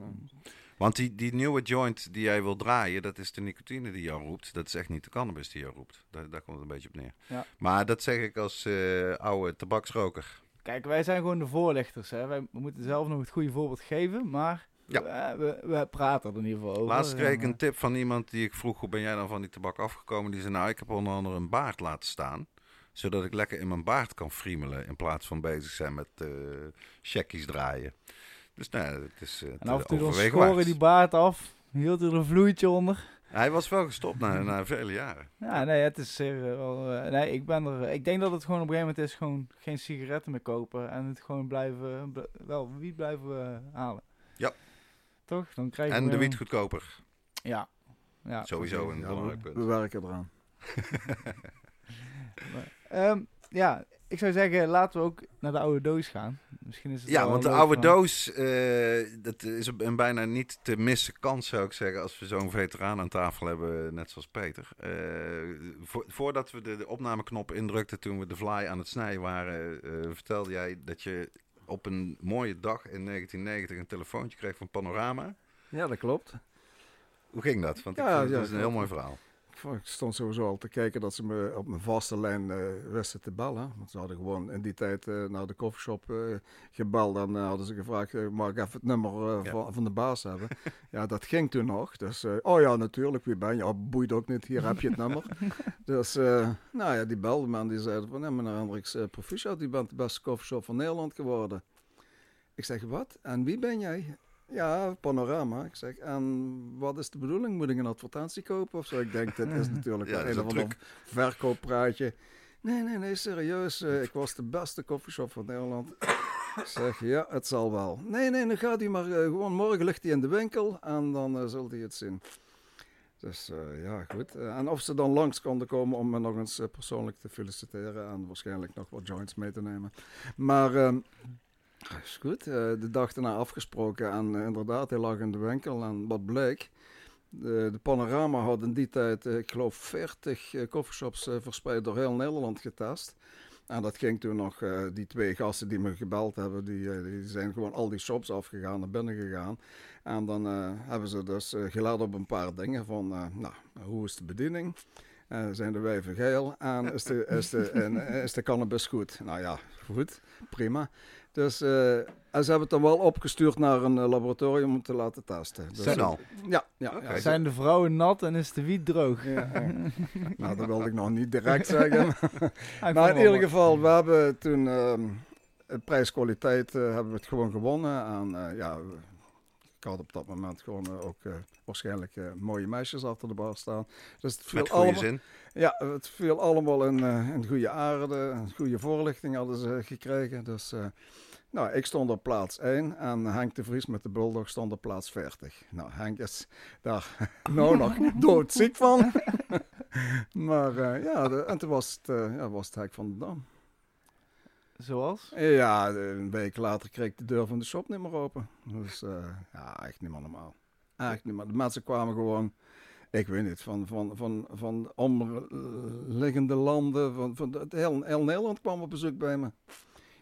Want die, die nieuwe joint die jij wil draaien, dat is de nicotine die jou roept. Dat is echt niet de cannabis die jou roept. Daar, daar komt het een beetje op neer. Ja. Maar dat zeg ik als eh, oude tabaksroker. Kijk, wij zijn gewoon de voorlichters. Hè. Wij moeten zelf nog het goede voorbeeld geven, maar Ja. eh, we, we praten er in ieder geval over. Laatst kreeg ik En, een tip van iemand die ik vroeg, hoe ben jij dan van die tabak afgekomen? Die zei, nou, ik heb onder andere een baard laten staan. Zodat ik lekker in mijn baard kan friemelen. In plaats van bezig zijn met eh checkies draaien. Dus nou, het is uh, en af en toe dan schoren die baard af. Hield er een vloeitje onder. Hij was wel gestopt na, na vele jaren. Ja, nee, het is nee, ik ben er... Ik denk dat het gewoon op een gegeven moment is gewoon geen sigaretten meer kopen. En het gewoon blijven... bl- wel, wiet blijven halen. Toch? Dan krijg je En de weer wiet een- goedkoper. Ja. ja Sowieso precies. een Ja, belangrijk we, punt. we werken eraan. Maar, ehm, ja, ik zou zeggen, laten we ook naar de oude doos gaan. Misschien is het Ja, want de oude van- doos, eh, dat is een bijna niet te missen kans, zou ik zeggen, als we zo'n veteraan aan tafel hebben, net zoals Peter. Eh, vo- voordat we de, de opnameknop indrukten toen we de fly aan het snijden waren, eh, vertelde jij dat je op een mooie dag in 1990 een telefoontje kreeg van Panorama. Ja, dat klopt. Hoe ging dat? Want ik Ja, het ja, is een heel mooi verhaal. Ik stond sowieso al te kijken dat ze me op mijn vaste lijn uh, wisten te bellen. Want ze hadden gewoon in die tijd naar de koffieshop gebeld. En hadden ze gevraagd, mag ik even het nummer van, van, de baas hebben? ja, dat ging toen nog. Dus, oh ja, natuurlijk, wie ben je? Oh, boeit ook niet, hier heb je het nummer. dus, nou ja, die belde me en die zeiden van, ja, meneer Hendricks, proficiat, u bent de beste koffieshop van Nederland geworden. Ik zeg, wat? En wie ben jij? Ja, panorama. Ik zeg, en wat is de bedoeling? Moet ik een advertentie kopen of zo? Ik denk, dit is natuurlijk ja, een of ander verkooppraatje. Nee, nee, nee, serieus. Uh, ik was de beste koffieshop van Nederland. Ik zeg, ja, het zal wel. Nee, nee, dan gaat hij maar uh, gewoon morgen ligt hij in de winkel en dan uh, zult hij het zien. Dus ja, goed. en of ze dan langs konden komen om me nog eens persoonlijk te feliciteren en waarschijnlijk nog wat joints mee te nemen. Maar ehm, is goed. Uh, de dag daarna afgesproken en uh, inderdaad, hij lag in de winkel. En wat bleek, de, de Panorama had in die tijd, uh, ik geloof, 40 coffeeshops verspreid door heel Nederland getest. En dat ging toen nog, die twee gasten die me gebeld hebben, die, die zijn gewoon al die shops afgegaan, naar binnen gegaan. En dan hebben ze dus gelet op een paar dingen van, nou, hoe is de bediening? zijn de wijven geil en is de, is, de, en, is de cannabis goed? Nou ja, goed, prima. Dus uh, en ze hebben het dan wel opgestuurd naar een uh, laboratorium om te laten testen. Dus, Zijn al? Ja. ja, ja, Zijn de vrouwen nat en is de wiet droog? Ja, nou, dat wilde ik nog niet direct zeggen. maar in ieder geval, we hebben toen uh, prijskwaliteit uh, hebben we het gewoon gewonnen. En ja, ik had op dat moment gewoon ook waarschijnlijk mooie meisjes achter de bar staan. Dus het viel Met allemaal, zin? Ja, het viel allemaal in, in goede aarde. Een goede voorlichting hadden ze gekregen. Dus nou, ik stond op plaats 1 en Henk de Vries met de Bulldog stond op plaats 40. Nou, Henk is daar nou nog doodziek van. maar uh, ja, de, en toen was het, uh, ja, was het hek van de Dam. Zoals? Ja, een week later kreeg ik de deur van de shop niet meer open. Dus uh, ja, echt niet meer normaal. Echt niet meer. De mensen kwamen gewoon, ik weet niet, van, van, van, van omliggende landen. Van, van, heel, heel Nederland kwam op bezoek bij me.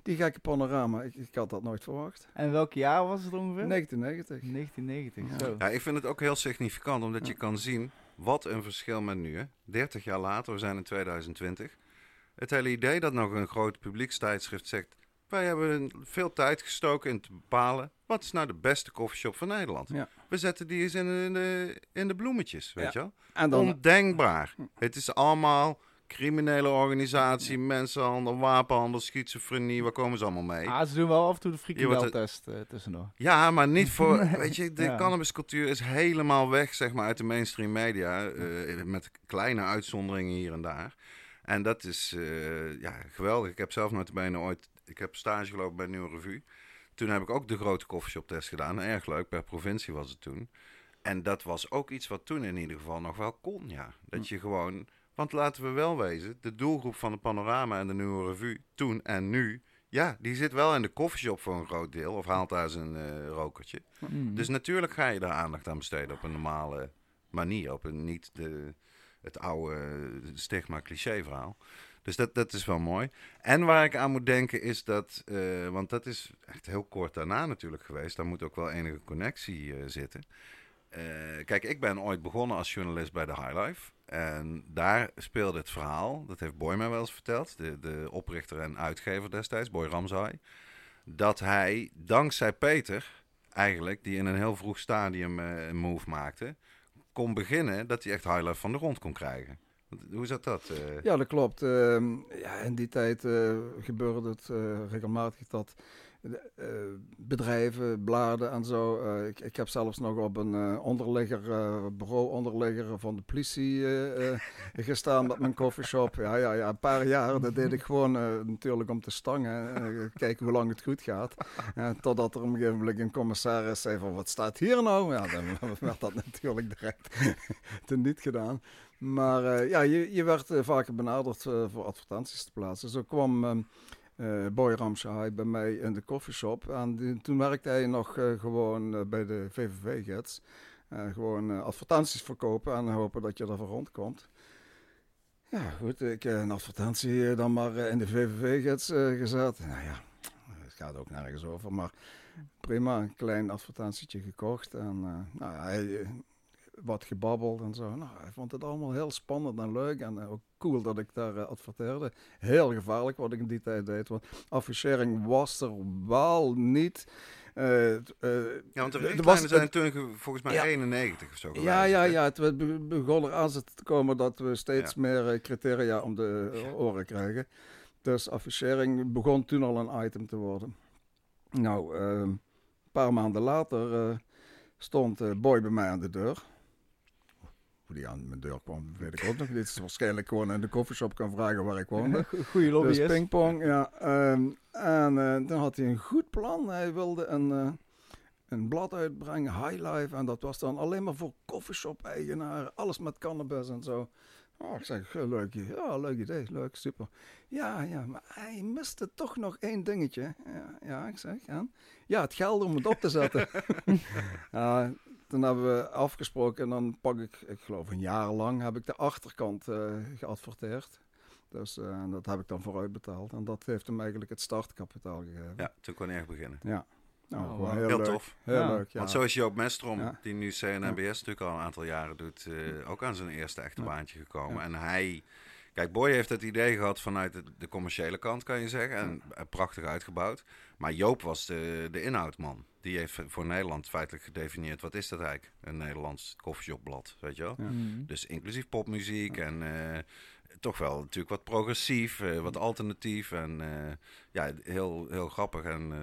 Die gekke panorama, ik, ik, had dat nooit verwacht. En welk jaar was het ongeveer? 1990. 1990, zo. Ja, ik vind het ook heel significant, omdat je kan zien wat een verschil met nu. Hè? 30 jaar later, we zijn in 2020. Het hele idee dat nog een groot publiekstijdschrift zegt... wij hebben veel tijd gestoken in te bepalen... wat is nou de beste koffieshop van Nederland. Ja. We zetten die eens in de, in de bloemetjes, weet je wel. Dan... Ondenkbaar. Het is allemaal criminele organisatie, mensenhandel, wapenhandel, schizofrenie, waar komen ze allemaal mee? Ah, ze doen wel af en toe de frikandeltest uh, tussendoor. Ja, maar niet voor, weet je, de cannabiscultuur is helemaal weg, zeg maar, uit de mainstream media, uh, met kleine uitzonderingen hier en daar. En dat is, uh, ja, geweldig. Ik heb zelf nooit bijna ooit, ik heb stage gelopen bij Nieuwe Revue. Toen heb ik ook de grote koffieshop test gedaan. Erg leuk, per provincie was het toen. En dat was ook iets wat toen in ieder geval nog wel kon, ja. Dat je gewoon want laten we wel wezen, de doelgroep van de Panorama en de Nieuwe Revue, toen en nu, ja, die zit wel in de koffieshop voor een groot deel, of haalt daar zijn uh, rokertje. Mm. Dus natuurlijk ga je daar aandacht aan besteden op een normale manier, op een niet de, het oude stigma-cliché verhaal. Dus dat, dat is wel mooi. En waar ik aan moet denken is dat, uh, want dat is echt heel kort daarna natuurlijk geweest, daar moet ook wel enige connectie uh, zitten. kijk, ik ben ooit begonnen als journalist bij de High Life. En daar speelde het verhaal, dat heeft Boy mij wel eens verteld, de, de oprichter en uitgever destijds, Boy Ramzai, dat hij dankzij Peter, eigenlijk, die in een heel vroeg stadium uh, een move maakte, kon beginnen dat hij echt highlight van de grond kon krijgen. Hoe zat dat? Uh? Ja, dat klopt. Uh, ja, in die tijd uh, gebeurde het regelmatig dat uh, bedrijven, bladen en zo. Uh, ik, ik heb zelfs nog op een uh, onderligger, bureau-onderligger van de politie gestaan met mijn coffeeshop. Ja, ja, ja, een paar jaar. Dat deed ik gewoon natuurlijk om te stangen. kijken hoe lang het goed gaat. totdat er op een gegeven moment een commissaris zei van, wat staat hier nou? Ja, dan werd dat natuurlijk direct niet gedaan. Maar ja, je, je werd vaker benaderd voor advertenties te plaatsen. Zo kwam... Ehm, uh, Boy Ramshaai bij mij in de koffieshop. En toen werkte hij nog uh, gewoon uh, bij de VVV-gids. gewoon advertenties verkopen en hopen dat je ervoor rondkomt. Ja, goed, ik een advertentie dan maar in de VVV-gids gezet. Nou ja, het gaat ook nergens over, maar prima, een klein advertentietje gekocht. En nou, hij wat gebabbeld en zo. Nou, hij vond het allemaal heel spannend en leuk en eh, ook cool dat ik daar eh, adverteerde. Heel gevaarlijk wat ik in die tijd deed, want affichering was er wel niet. T- eh, Ja, want de richtlijnen zijn toen ge- volgens mij Ja. 91 of zo ja, gewijzigd, ja, ja. Het be- begon er aan te komen dat we steeds Ja. meer criteria om de oren krijgen. Dus affichering begon toen al een item te worden. Nou, een paar maanden later stond Boy bij mij aan de deur. Hoe die aan mijn deur kwam, weet ik ook nog niet. Is waarschijnlijk gewoon in de koffieshop kan vragen waar ik woonde. Goeie lobby Dus pingpong, ja. ehm, en eh, dan had hij een goed plan. Hij wilde een, eh, een blad uitbrengen, High Life. En dat was dan alleen maar voor coffeeshop-eigenaren. Alles met cannabis en zo. Oh, ik zeg, eh, leuk, idee. ja, leuk idee, leuk, super. Ja, ja, maar hij miste toch nog één dingetje. Ja, ja ik zeg, ja. Ja, het geld om het op te zetten. Ja, toen hebben we afgesproken en dan pak ik, ik geloof een jaar lang, heb ik de achterkant eh, geadverteerd. Dus eh, en dat heb ik dan vooruit betaald. En dat heeft hem eigenlijk het startkapitaal gegeven. Ja, toen kon hij echt beginnen. Nou, Oh, heel, Heel leuk. tof. Heel Ja. leuk, ja. Want zo is Joop Mestrom, Ja. die nu CNBS natuurlijk al een aantal jaren doet, eh, ook aan zijn eerste echte Ja. baantje gekomen. Ja. En hij, kijk, Boy heeft het idee gehad vanuit de, de commerciële kant, kan je zeggen. En eh, prachtig uitgebouwd. Maar Joop was de, de inhoudman. Die heeft voor Nederland feitelijk gedefinieerd, wat is dat eigenlijk? Een Nederlands koffieshopblad, weet je wel? Ja. Mhm. Dus inclusief popmuziek en eh, toch wel natuurlijk wat progressief, eh, wat alternatief en eh, ja, heel, heel grappig en eh,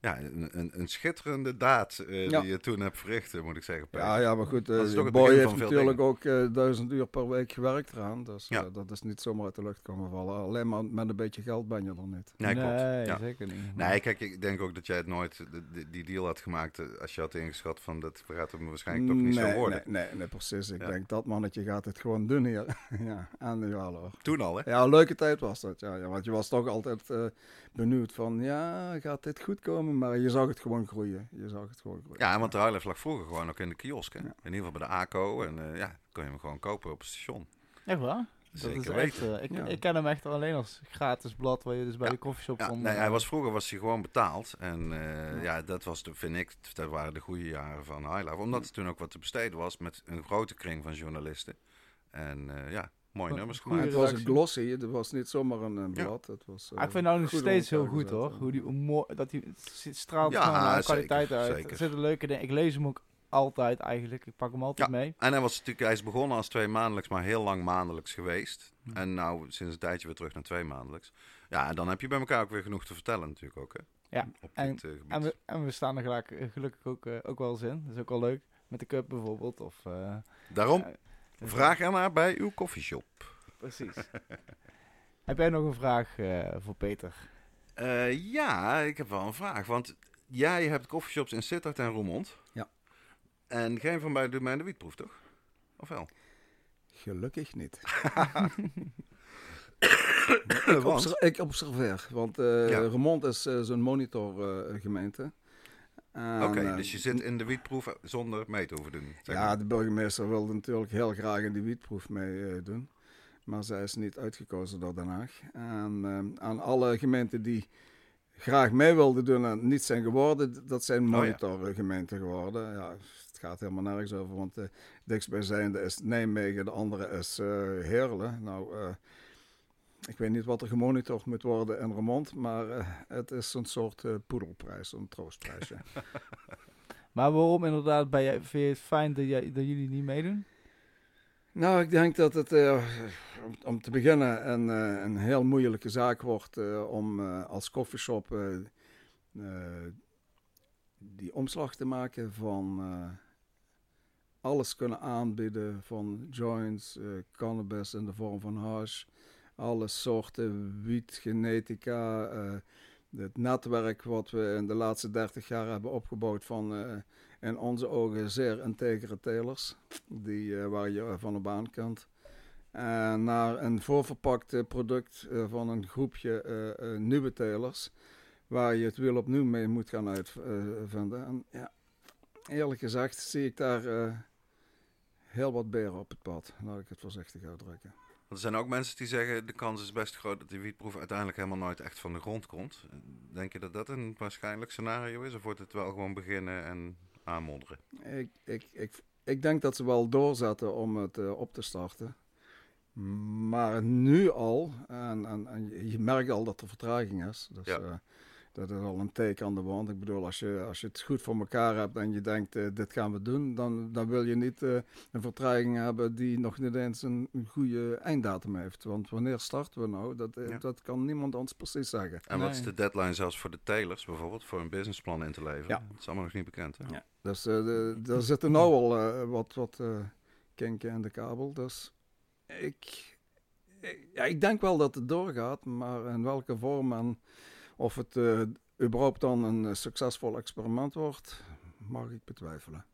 ja, een, een, een schitterende daad eh, Ja. die je toen hebt verricht, moet ik zeggen. Peter. Ja, ja, maar goed, het Boy heeft natuurlijk ook duizend uur per week gewerkt eraan. Dus Ja. dat is niet zomaar uit de lucht komen vallen. Alleen maar met een beetje geld ben je er niet. Nee, klopt. Nee, Ja. zeker niet. Nee, kijk, ik denk ook dat jij het nooit de- de- die deal had gemaakt als je had ingeschat van dat gaat hem waarschijnlijk toch niet nee, zo worden. Nee, nee, nee, precies. Ik Ja. denk dat mannetje gaat het gewoon doen hier. ja, en nu wel hoor. Toen al, hè? Ja, een leuke tijd was dat. Ja, ja, want je was toch altijd eh, benieuwd van, ja, gaat dit goed komen? Maar je zag het gewoon groeien. Je zag het gewoon groeien. Ja, want de Highlife lag vroeger gewoon ook in de kiosk. Hè? Ja. In ieder geval bij de ACO. En eh, ja, kon je hem gewoon kopen op het station. Echt waar? Dat Zeker is echt, eh, ik, Ja. ik ken hem echt alleen als gratis blad waar je dus bij Ja. de koffieshop Ja, kon... nee, eh, hij was, vroeger was hij gewoon betaald. En eh, ja. dat was, de, vind ik, dat waren de goede jaren van Highlife. Omdat er toen ook wat te besteden was met een grote kring van journalisten. En eh, ja, mooie Een nummers gemaakt. het was glossy, het was niet zomaar een, een Ja. blad. Het was, Ah, ik eh, vind nou nog steeds heel goed hoor. ja. Hoe die, mooi, dat die, straalt Ja, gewoon aan zeker, kwaliteit uit. zeker. Er zitten leuke dingen. Ik lees hem ook altijd eigenlijk. Ik pak hem altijd mee. En hij was natuurlijk, hij is begonnen als twee maandelijks, maar heel lang maandelijks geweest. Hm. En nou sinds een tijdje weer terug naar twee maandelijks. Ja, en dan heb je bij elkaar ook weer genoeg te vertellen natuurlijk ook. Hè? Ja, Op en- dit eh. En we, en we staan er gelijk, eh, gelukkig ook, eh, ook wel eens in. Dat is ook wel leuk. Met de cup bijvoorbeeld. Of, eh, Daarom, vraag ernaar bij uw koffieshop. Precies. Heb jij nog een vraag eh, voor Peter? Eh, ja, ik heb wel een vraag. Want jij hebt koffieshops in Sittard en Roermond. Ja. En geen van beiden doet mij de wietproef, toch? Of wel? Gelukkig niet. Want? ik, obser- ik observeer, want eh Ja. Remond is eh, zo'n monitorgemeente. Oké, dus je zit in de wietproef zonder mee te hoeven doen. zeg Ja, de burgemeester wilde natuurlijk heel graag in die wietproef mee doen. Maar zij is niet uitgekozen door Den Haag. En eh, aan alle gemeenten die graag mee wilden doen en niet zijn geworden, dat zijn ja. monitorgemeenten geworden. Ja, het gaat helemaal nergens over, want de dichtstbijzijnde is Nijmegen, de andere is eh Heerlen. Nou, eh, ik weet niet wat er gemonitord moet worden in Remond, maar eh, het is een soort eh, poedelprijs, een troostprijsje. Maar waarom inderdaad ben jij, vind je het fijn dat, jij, dat jullie niet meedoen? Nou, ik denk dat het eh, om, om te beginnen een, eh, een heel moeilijke zaak wordt eh, om eh, als koffieshop eh, eh, die omslag te maken van eh, alles kunnen aanbieden van joints, eh, cannabis in de vorm van hash, alle soorten wiet, genetica, eh, het netwerk wat we in de laatste 30 jaar hebben opgebouwd van eh, in onze ogen zeer integere telers, die, eh, waar je van op aan kunt. En naar een voorverpakt product van een groepje nieuwe telers, waar je het wiel opnieuw mee moet gaan uitvinden. en ja, eerlijk gezegd zie ik daar heel wat beren op het pad, laat ik het voorzichtig uitdrukken. Er zijn ook mensen die zeggen, de kans is best groot dat die wietproef uiteindelijk helemaal nooit echt van de grond komt. Denk je dat dat een waarschijnlijk scenario is? Of wordt het wel gewoon beginnen en aanmodderen? Ik, ik, ik, ik denk dat ze wel doorzetten om het eh, op te starten. Maar nu al, en, en, en je merkt al dat er vertraging is. Dus, Ja. eh, dat is al een teken aan de wand. Ik bedoel, als je, als je het goed voor elkaar hebt en je denkt, eh, dit gaan we doen, dan, dan wil je niet eh, een vertraging hebben die nog niet eens een, een goede einddatum heeft. Want wanneer starten we nou? Dat, eh, Ja. dat kan niemand ons precies zeggen. En wat is de deadline zelfs voor de telers bijvoorbeeld, voor een businessplan in te leveren? Ja. Dat is allemaal nog niet bekend, hè? Ja. Dus eh, de, er zitten nou al wat, wat eh, kinken in de kabel. Dus ik, ik, ja, ik denk wel dat het doorgaat, maar in welke vorm en of het eh, überhaupt dan een eh, succesvol experiment wordt, mag ik betwijfelen.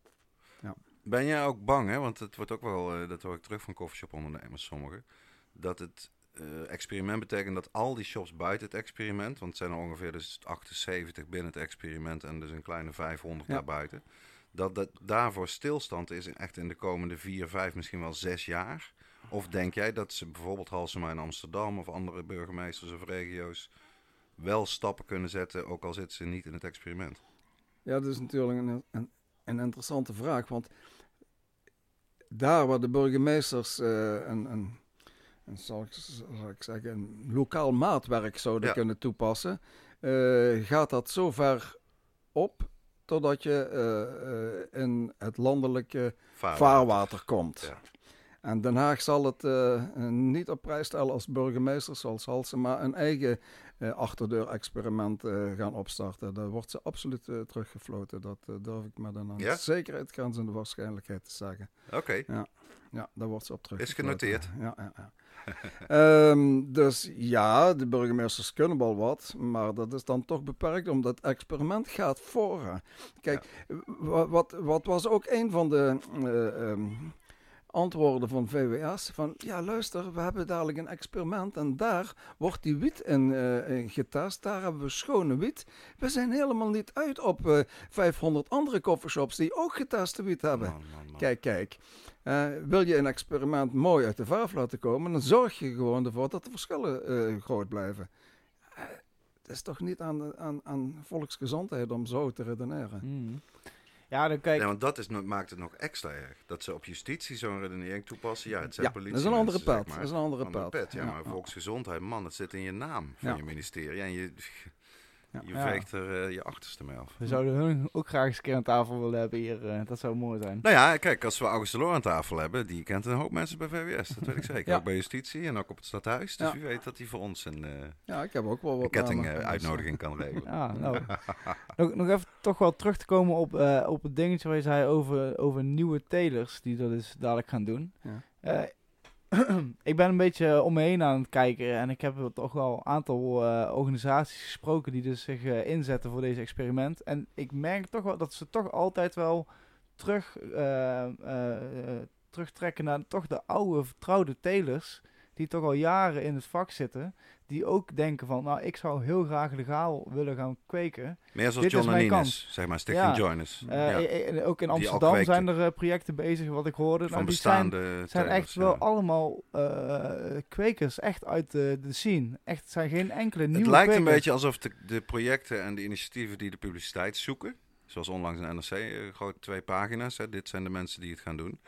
Ben jij ook bang, hè? want het wordt ook wel, eh, dat hoor ik terug van coffeeshop-ondernemers, sommigen, dat het experiment betekent dat al die shops buiten het experiment, want het zijn er ongeveer dus 78 binnen het experiment en dus een kleine 500 Ja. daarbuiten, dat dat daarvoor stilstand is in- echt in de komende vier, vijf, misschien wel zes jaar? Of denk jij dat ze bijvoorbeeld Halsema in Amsterdam of andere burgemeesters of regio's wel stappen kunnen zetten, ook al zitten ze niet in het experiment? Ja, dat is natuurlijk een, een, een interessante vraag, want daar waar de burgemeesters eh, een, een, een, zal, ik, zal ik zeggen, een lokaal maatwerk zouden Ja. kunnen toepassen, eh, gaat dat zo ver op totdat je eh, in het landelijke Vaarwater. vaarwater komt. Ja. En Den Haag zal het eh, niet op prijs stellen als burgemeester zoals Halsema een eigen eh, achterdeur-experiment eh, gaan opstarten. Daar wordt ze absoluut teruggefloten. Dat durf ik met een Ja? zekerheid grenzende waarschijnlijkheid te zeggen. Oké, Ja, daar wordt ze op terug. Is genoteerd. Ja, ja, ja. Ehm, dus ja, de burgemeesters kunnen wel wat, maar dat is dan toch beperkt omdat het experiment gaat voor. Kijk, wa- wat, wat was ook een van de eh, ehm, antwoorden van VWS? Van ja, luister, we hebben dadelijk een experiment en daar wordt die wiet in, eh, in getest. Daar hebben we schone wiet. We zijn helemaal niet uit op eh 500 andere coffeeshops die ook geteste wiet hebben. Man, man, man. Kijk, kijk. Eh, wil je een experiment mooi uit de verf laten komen, dan zorg je gewoon ervoor dat de verschillen eh, groot blijven. Eh, het is toch niet aan, aan, aan volksgezondheid om zo te redeneren. Hmm. Ja, dan kijk... Ja, want dat is, maakt het nog extra erg. Dat ze op justitie zo'n redenering toepassen. Ja, het zijn Ja, politie. dat is een andere pet. Dat is maar. een andere ja, Ja, maar volksgezondheid, man, het zit in je naam van je ministerie. En je, Ja. je veegt er eh, je achterste mee af. We zouden hun ook graag eens een keer aan tafel willen hebben hier. eh, dat zou mooi zijn. Nou ja, kijk, als we August Delors aan tafel hebben, die kent een hoop mensen bij VWS. Dat weet ik zeker. Ook bij justitie en ook op het stadhuis. Dus wie weet dat hij voor ons een, eh Ja, ik heb ook wel wat een ketting namen. eh, Dus, uitnodiging kan regelen. Ja, nou. nog, nog even toch wel terug te komen op, op het dingetje waar je zei over, over nieuwe telers die dat dus dadelijk gaan doen. Ja. Ik ben een beetje om me heen aan het kijken en ik heb toch wel een aantal eh, organisaties gesproken die dus zich eh, inzetten voor deze experiment. En ik merk toch wel dat ze toch altijd wel terug, eh, terugtrekken naar toch de oude vertrouwde telers die toch al jaren in het vak zitten. Die ook denken van, nou, ik zou heel graag legaal willen gaan kweken. Meer zoals Dit John Ines, zeg maar, Stichting Ja. Joiners. Eh, ja. eh, eh, ook in Amsterdam zijn er projecten bezig, wat ik hoorde. Van Nou, die zijn, bestaande zijn telers, echt wel allemaal kwekers, echt uit de, de scene. Echt, het zijn geen enkele nieuwe Het lijkt een beetje alsof de, de projecten en de initiatieven die de publiciteit zoeken, zoals onlangs in NRC, gewoon twee pagina's, hè, dit zijn de mensen die het gaan doen,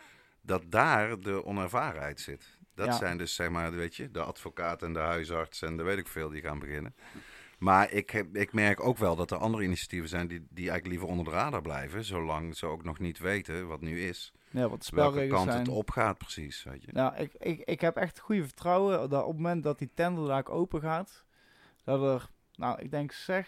dat daar de onervarenheid zit. Dat Ja. zijn dus, zeg maar, weet je, de advocaat en de huisarts en de weet ik veel die gaan beginnen. Maar ik, heb, ik merk ook wel dat er andere initiatieven zijn die, die eigenlijk liever onder de radar blijven, zolang ze ook nog niet weten wat nu is. Ja, wat Welke kant zijn. het opgaat precies, weet je. Nou, ik, ik, ik heb echt goede vertrouwen dat op het moment dat die tender daar open gaat, dat er, nou, ik denk zeg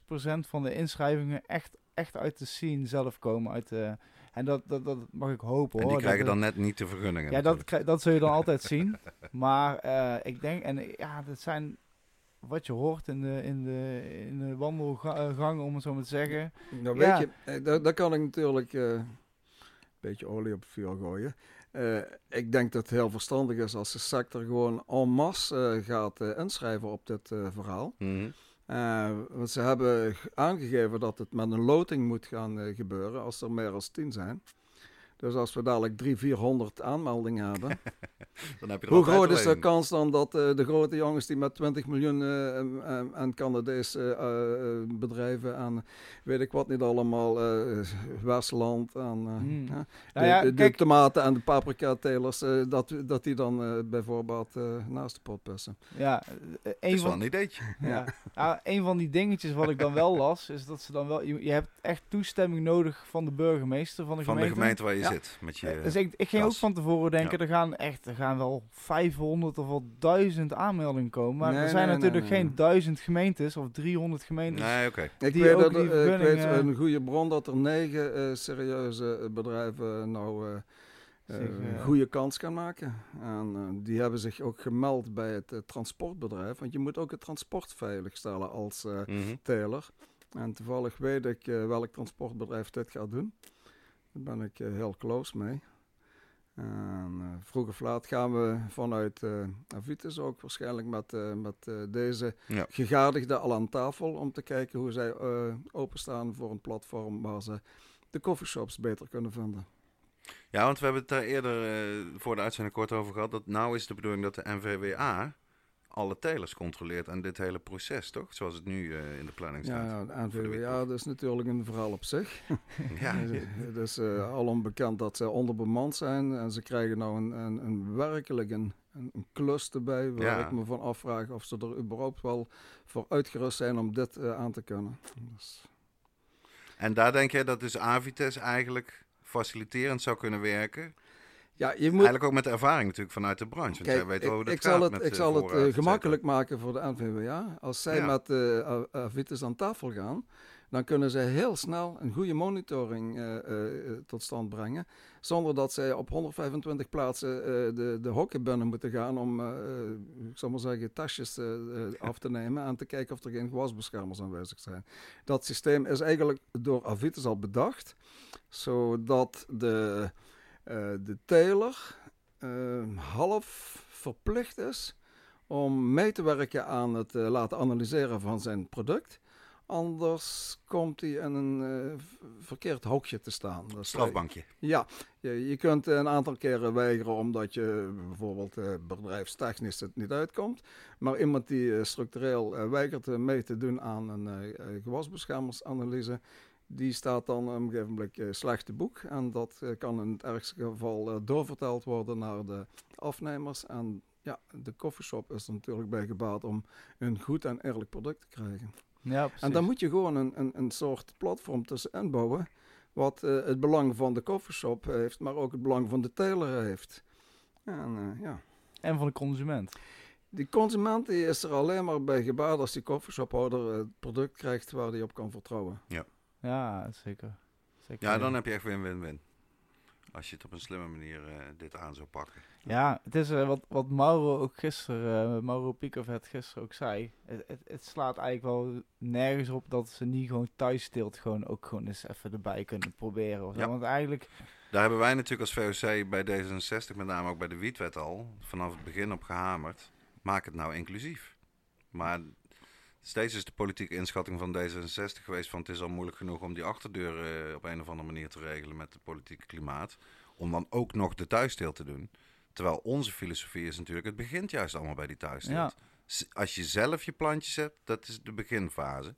6% van de inschrijvingen echt, echt uit de scene zelf komen. Uit de, en dat, dat, dat mag ik hopen En hoor. die krijgen dat, dan net niet de vergunningen. Ja, dat, natuurlijk. dat zul je dan altijd zien. Maar eh, ik denk, en eh, ja, dat zijn wat je hoort in de, in de, in de wandelgang, om het zo maar te zeggen. Nou, Ja. weet je, eh, daar, daar kan ik natuurlijk eh, een beetje olie op het vuur gooien. Eh, ik denk dat het heel verstandig is als de sector gewoon en masse eh, gaat eh, inschrijven op dit eh, verhaal. Mhm. Eh, ze hebben aangegeven dat het met een loting moet gaan eh, gebeuren als er meer dan tien zijn. Dus als we dadelijk 300, 400 aanmeldingen hebben, Dan heb je hoe groot is de kans dan dat eh, de grote jongens die met 20 miljoen eh, eh, aan Canadese bedrijven, aan weet ik wat niet allemaal, eh Westland, aan eh, Hmm. ja, Nou de, ja, de- de tomaten en de paprika-telers, eh, dat, dat die dan eh, bijvoorbeeld eh, naast de pot passen. ja, Dat een is wel van, een ideetje. ja. Ah, een van die dingetjes wat ik dan wel las, is dat ze dan wel, je, je hebt echt toestemming nodig van de burgemeester van de Van de gemeente. gemeente waar je Ja. Zit. Met je, Eh, Dus ik, ik ging ook van tevoren denken, Ja. er gaan echt er gaan wel 500 of wel 1000 aanmeldingen komen. Maar Nee, er zijn nee, natuurlijk nee, nee. geen 1000 gemeentes of 300 gemeentes. nee, oké. Ik Die weet, ook dat, die er- ik weet een goede bron dat er negen eh, serieuze eh, bedrijven nou eh, eh, een eh, goede kans gaan maken. En eh, die hebben zich ook gemeld bij het eh, transportbedrijf. Want je moet ook het transport veiligstellen als eh Mhm. teler. En toevallig weet ik eh, welk transportbedrijf dit gaat doen. Daar ben ik eh, heel close mee. En eh, vroeg of laat gaan we vanuit eh Avitus ook waarschijnlijk met, met deze Ja. gegadigden al aan tafel om te kijken hoe zij openstaan voor een platform waar ze de coffeeshops beter kunnen vinden. Ja, want we hebben het daar eerder voor de uitzending kort over gehad. Dat nou is de bedoeling dat de NVWA alle telers controleert en dit hele proces, toch? Zoals het nu eh, in de planning Ja, staat. ja, NVWA week. dat is natuurlijk een verhaal op zich. Ja, Het is eh alom bekend dat ze onderbemand zijn en ze krijgen nou een, een, een werkelijk een, een, klus erbij waar Ja. ik me van afvraag of ze er überhaupt wel voor uitgerust zijn om dit eh, aan te kunnen. Dus, En daar denk jij dat dus Avites eigenlijk faciliterend zou kunnen werken? Ja, je moet, Eigenlijk ook met de ervaring natuurlijk vanuit de branche. Want Kijk, jij weet ik, ik zal het, ik eh, zal het voorraad, eh, gemakkelijk maken voor de NVWA. Als zij Ja. met uh, Avitus aan tafel gaan, dan kunnen zij heel snel een goede monitoring eh, tot stand brengen. Zonder dat zij op 125 plaatsen de, de hokken binnen moeten gaan om, ik zal maar zeggen, tasjes af te nemen en te kijken of er geen gewasbeschermers aanwezig zijn. Dat systeem is eigenlijk door Avitus al bedacht, zodat de, de teler eh, half verplicht is om mee te werken aan het eh, laten analyseren van zijn product. Anders komt hij in een eh, verkeerd hokje te staan. Eh, Strafbankje. ja, je, je kunt een aantal keren weigeren omdat je bijvoorbeeld eh, bedrijfstechnisch het niet uitkomt. Maar iemand die eh, structureel eh, weigert eh, mee te doen aan een eh, eh, gewasbeschermersanalyse, die staat dan op een gegeven moment eh, slecht te boek. En dat eh, kan in het ergste geval eh, doorverteld worden naar de afnemers. En ja, de coffeeshop is er natuurlijk bij gebaat om een goed en eerlijk product te krijgen. Ja, precies. En dan moet je gewoon een, een, een soort platform tussenin bouwen. Wat eh, het belang van de coffeeshop heeft, maar ook het belang van de teler heeft. En eh, ja, En van de consument. die consument die is er alleen maar bij gebaat als die coffeeshophouder het product krijgt waar hij op kan vertrouwen. Ja, zeker. zeker. Ja, dan heb je echt win-win-win. Als je het op een slimme manier eh, dit aan zou pakken. Ja, het is eh, wat, wat Mauro ook gisteren, eh, Mauro Piekervet gisteren ook zei. Het, het, het slaat eigenlijk wel nergens op dat ze niet gewoon thuissteelt gewoon ook gewoon eens even erbij kunnen proberen. Of. Ja. Want eigenlijk, Daar hebben wij natuurlijk als VOC bij D66, met name ook bij de wietwet al, vanaf het begin op gehamerd. Maak het nou inclusief. Maar steeds is de politieke inschatting van D66 geweest van het is al moeilijk genoeg om die achterdeur eh, op een of andere manier te regelen met het politieke klimaat. Om dan ook nog de thuissteel te doen. Terwijl onze filosofie is natuurlijk, het begint juist allemaal bij die thuissteel. Ja. S- Als je zelf je plantjes hebt, dat is de beginfase.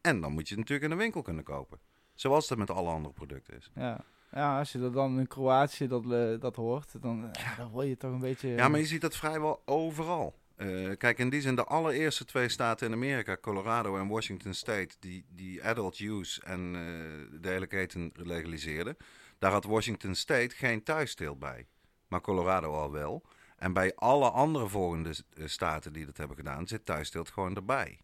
En dan moet je het natuurlijk in de winkel kunnen kopen. Zoals dat met alle andere producten is. ja, ja, als je er dan in Kroatië dat, eh, dat hoort, dan, ja, dan word je toch een beetje... Ja, maar je ziet dat vrijwel overal. Eh, kijk, in die zin de allereerste twee staten in Amerika, Colorado en Washington State, die, die adult use en eh, de hele keten legaliseerden. Daar had Washington State geen thuissteel bij, maar Colorado al wel. En bij alle andere volgende eh, staten die dat hebben gedaan, zit thuissteelt gewoon erbij.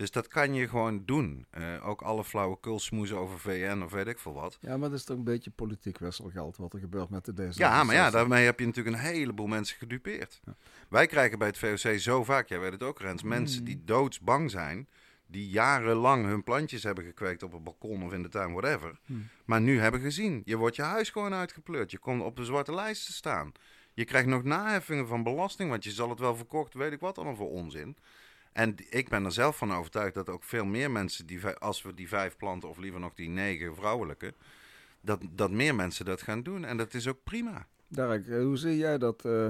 Dus dat kan je gewoon doen. Eh, ook alle flauwekul smoezen over VN of weet ik veel wat. Ja, maar dat is toch een beetje politiek wisselgeld wat er gebeurt met de D66. Ja, maar ja, daarmee heb je natuurlijk een heleboel mensen gedupeerd. Wij krijgen bij het VOC zo vaak, jij weet het ook Rens, mensen Mm. die doodsbang zijn, die jarenlang hun plantjes hebben gekweekt op het balkon of in de tuin, whatever. Hmm. Maar nu hebben gezien, je wordt je huis gewoon uitgepleurd. Je komt op de zwarte lijst te staan. Je krijgt nog naheffingen van belasting, want je zal het wel verkocht, weet ik wat allemaal voor onzin. En ik ben er zelf van overtuigd dat ook veel meer mensen, die, als we die vijf planten, of liever nog die negen vrouwelijke, dat, dat meer mensen dat gaan doen. En dat is ook prima. Dirk, eh, hoe zie jij dat eh,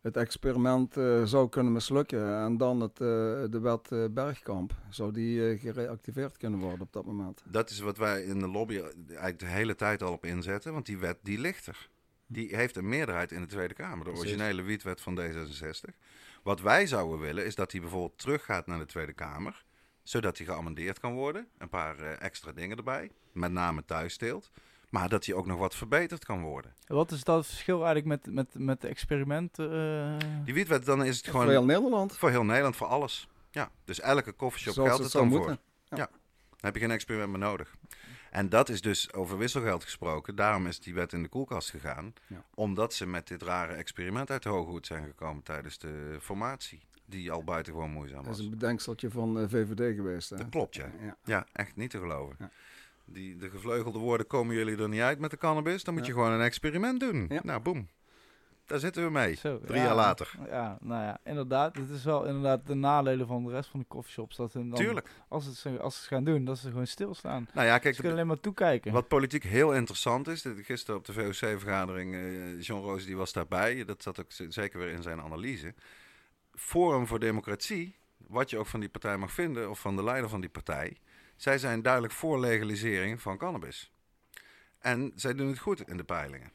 het experiment eh, zou kunnen mislukken en dan het, de wet Bergkamp, zou die gereactiveerd kunnen worden op dat moment? Dat is wat wij in de lobby eigenlijk de hele tijd al op inzetten. Want die wet die ligt er. Die heeft een meerderheid in de Tweede Kamer. De originele wietwet van D66. Wat wij zouden willen is dat die bijvoorbeeld teruggaat naar de Tweede Kamer. Zodat die geamendeerd kan worden. Een paar eh, extra dingen erbij. Met name thuisteelt. Maar dat die ook nog wat verbeterd kan worden. Wat is dat verschil eigenlijk met, met, met de experimenten? eh? Die wietwet, dan is het Voor gewoon heel Nederland. voor heel Nederland, voor alles. Ja, dus elke koffieshop geldt het dan voor. moeten. Dan heb je geen experiment meer nodig. En dat is dus over wisselgeld gesproken. Daarom is die wet in de koelkast gegaan. Ja. Omdat ze met dit rare experiment uit de hoge hoed zijn gekomen tijdens de formatie. Die al buitengewoon moeizaam Dat is was. een bedenkseltje van eh, VVD geweest. Hè? Dat klopt, ja. ja. Ja, echt niet te geloven. Ja. Die, de gevleugelde woorden komen jullie er niet uit met de cannabis. Dan moet je gewoon een experiment doen. Nou, boem. Daar zitten we mee. Zo, Drie ja. jaar later. Ja, nou ja, inderdaad. Het is wel inderdaad de nadelen van de rest van de coffeeshops. Dat dan, Tuurlijk. Als, het, ze- als ze het gaan doen, dat ze gewoon stilstaan. Nou ja, Ze kijk, kunnen alleen maar toekijken. Wat politiek heel interessant is, gisteren op de VOC-vergadering, eh Jean Roos die was daarbij, dat zat ook zeker weer in zijn analyse. Forum voor Democratie, wat je ook van die partij mag vinden, of van de leider van die partij, zij zijn duidelijk voor legalisering van cannabis. En zij doen het goed in de peilingen.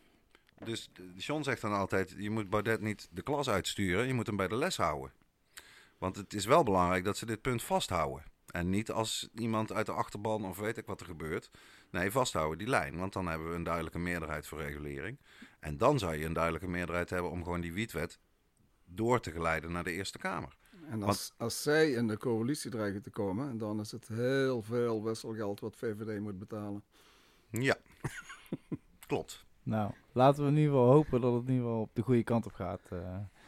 Dus eh, John zegt dan altijd, je moet Baudet niet de klas uitsturen, je moet hem bij de les houden. Want het is wel belangrijk dat ze dit punt vasthouden. En niet als iemand uit de achterban of weet ik wat er gebeurt, Nee, vasthouden die lijn. Want dan hebben we een duidelijke meerderheid voor regulering. En dan zou je een duidelijke meerderheid hebben om gewoon die wietwet door te geleiden naar de Eerste Kamer. En als, als zij in de coalitie dreigen te komen, dan is het heel veel wisselgeld wat VVD moet betalen. Ja, klopt. Nou, laten we in ieder geval hopen dat het in ieder geval op de goede kant op gaat. eh.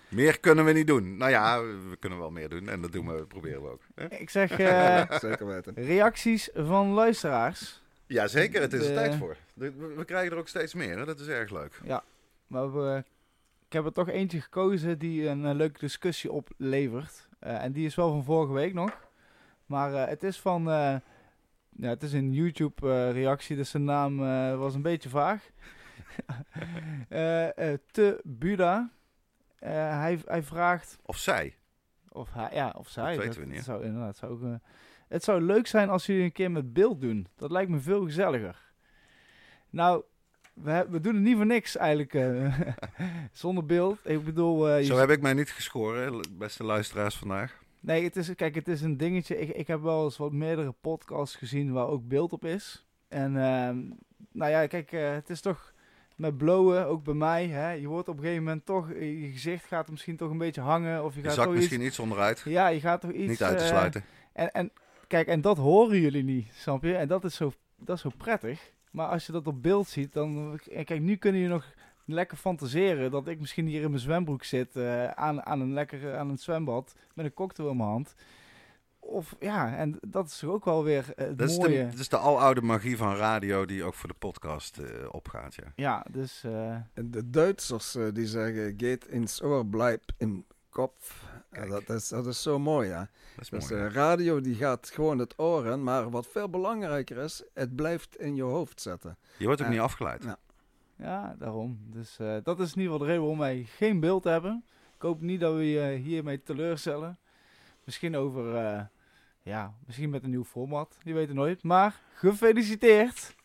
Meer kunnen we niet doen. Nou ja, we kunnen wel meer doen. En dat doen we, proberen we ook. Hè? Ik zeg eh, Zeker weten. reacties van luisteraars. Ja, zeker. Het is er De- tijd voor. We krijgen er ook steeds meer. Hè? Dat is erg leuk. Maar we, ik heb er toch eentje gekozen die een, eh, leuke discussie oplevert. Eh, en die is wel van vorige week nog. Maar eh, het is van... eh, ja, het is een YouTube-reactie, dus zijn naam eh, was een beetje vaag. Eh, eh, te Buda. Eh, hij, hij vraagt... Of zij. Of hij, ja, of zij. Dat weten we niet. Zou, inderdaad, zou ook, het zou leuk zijn als jullie een keer met beeld doen. Dat lijkt me veel gezelliger. Nou, we, we doen het niet voor niks eigenlijk. zonder beeld. Ik bedoel, je Zo heb ik mij niet geschoren, beste luisteraars vandaag. nee, het is, kijk, het is een dingetje. Ik, ik heb wel eens wat meerdere podcasts gezien waar ook beeld op is. En ehm, nou ja, kijk, het is toch met blowen, ook bij mij. Hè, je wordt op een gegeven moment toch, je gezicht gaat misschien toch een beetje hangen. Of je Je gaat zak toch misschien iets onderuit. ja, je gaat toch iets... Niet uit te eh, sluiten. En, en kijk, en dat horen jullie niet, snap je? En dat is zo, dat is zo prettig. Maar als je dat op beeld ziet, dan... En kijk, nu kunnen je nog lekker fantaseren dat ik misschien hier in mijn zwembroek zit eh, aan, aan een lekker aan een zwembad met een cocktail in mijn hand. Of ja, en dat is toch ook wel weer eh, het Dat is, mooie. de, dat is de aloude magie van radio die ook voor de podcast eh, opgaat. Ja. Ja, dus eh, En de Duitsers die zeggen, geht ins Ohr, bleib im Kopf. Ja, Kijk. dat, is, dat is zo mooi, ja. Dat is Dus mooi. eh, radio die gaat gewoon het oor in, maar wat veel belangrijker is, het blijft in je hoofd zetten. je wordt ook niet afgeleid. ja. ja, daarom. Dus eh, dat is in ieder geval de reden waarom wij geen beeld hebben. Ik hoop niet dat we je hiermee teleurstellen. Misschien over, eh, ja, misschien met een nieuw format. Je weet het nooit. Maar gefeliciteerd.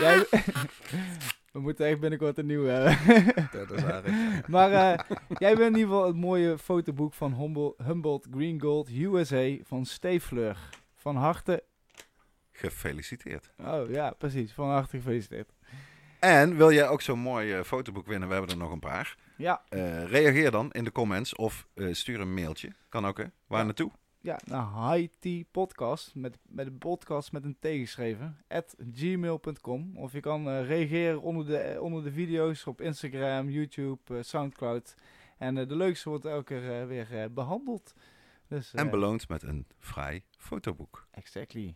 Jij, we moeten echt binnenkort een nieuwe hebben. Dat is aardig. maar eh, jij bent in ieder geval het mooie fotoboek van Humboldt, Humboldt Green Gold USA van Stefleur. Van harte, Gefeliciteerd. oh ja, precies. Van harte gefeliciteerd. En wil jij ook zo'n mooi eh, fotoboek winnen? We hebben er nog een paar. Ja, Eh, reageer dan in de comments of eh, stuur een mailtje. Kan ook, hè? Waar Ja. naartoe? Ja, naar High Podcast, met, met een podcast met een T geschreven, at gmail.com. Of je kan reageren onder de, onder de video's op Instagram, YouTube, Soundcloud. En de leukste wordt elke keer weer eh, behandeld. Dus, En beloond met een vrij fotoboek. Exactly.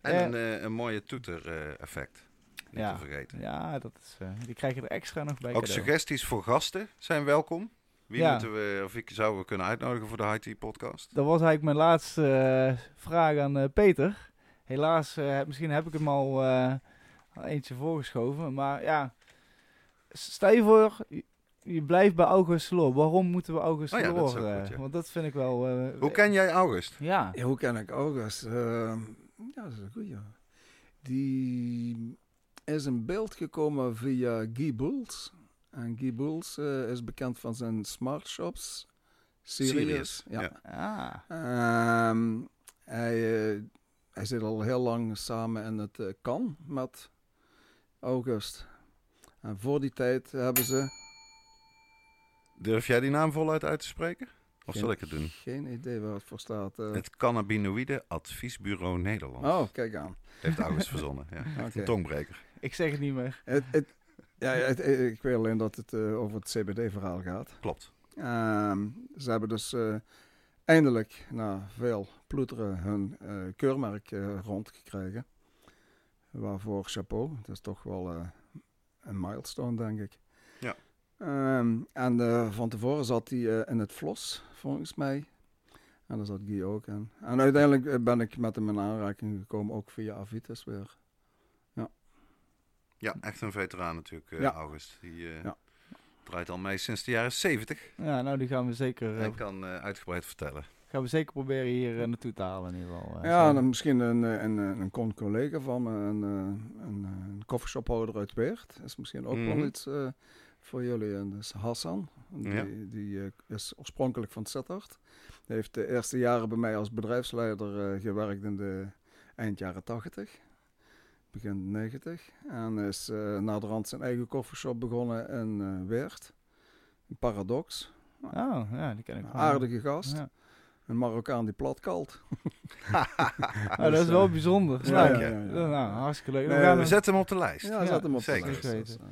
En een, een mooie toeter-effect. Niet Ja. te vergeten. Ja, dat is, eh, die krijg je er extra nog bij Ook cadeau. suggesties voor gasten zijn welkom. Wie Ja. moeten we, of ik zouden we kunnen uitnodigen voor de IT podcast? Dat was eigenlijk mijn laatste eh, vraag aan eh, Peter. Helaas, eh, misschien heb ik hem al, eh, eentje voorgeschoven. Maar ja, stel je voor, je, blijft bij August Sloor. Waarom moeten we August Oh ja, dat is Sloor? ook goed, ja. Want dat vind ik wel... eh, Hoe ken jij August? Ja. Ja, hoe ken ik August? Ehm, ja, dat is een goeie. Die is in beeld gekomen via Guy Bulls. En Guy Bulls eh, is bekend van zijn Smart Shops series. Ja. ja. Ah. Ehm, hij, eh, hij zit al heel lang samen in het eh, kan met August. En voor die tijd hebben ze Durf jij die naam voluit uit te spreken? Of Geen- zal ik het doen? geen idee waar het voor staat. Het Cannabinoïde Adviesbureau Nederland. oh, kijk aan. Heeft August verzonnen. Ja. Een tongbreker. Ik zeg het niet meer. Het, het, ja, het- ik weet alleen dat het eh, over het CBD-verhaal gaat. Klopt. Ehm, ze hebben dus eh, eindelijk, na veel ploeteren, hun eh, keurmerk eh, rondgekregen. Waarvoor chapeau. Dat is toch wel eh, een milestone, denk ik. Ja. Ehm, en eh, van tevoren zat hij eh, in het Vlos, volgens mij. En daar zat Guy ook in. En uiteindelijk eh, ben ik met hem in aanraking gekomen, ook via Avitus weer. Ja, echt een veteraan natuurlijk, eh, Ja. August. Die eh, Ja. draait al mee sinds de jaren 70 Ja, nou die gaan we zeker, eh, en kan eh, uitgebreid vertellen. gaan we zeker proberen hier eh, naartoe te halen in ieder geval. eh, Ja, dan misschien een, eh, een, een, collega van me, een, eh, een, eh, een coffeeshophouder uit Weert. is misschien ook Mhm. wel iets eh, voor jullie. En dat is Hassan. Die, Ja. die eh, is oorspronkelijk van Sittard. Die heeft de eerste jaren bij mij als bedrijfsleider eh, gewerkt in de eind jaren 80. Begin 90. En is eh na de rand zijn eigen coffeeshop begonnen in eh Weert. Een Paradox. Oh, ja, die ken ik wel. aardige gast. Ja. Een Marokkaan die plat kalt. Nou, dat is wel bijzonder. Ja, Nou, ja, ja, ja. nou, hartstikke leuk. Nee, Dan gaan We zetten hem op de lijst. Ja, Ja, zet hem op de zeker. lijst. Dus, weten. eh,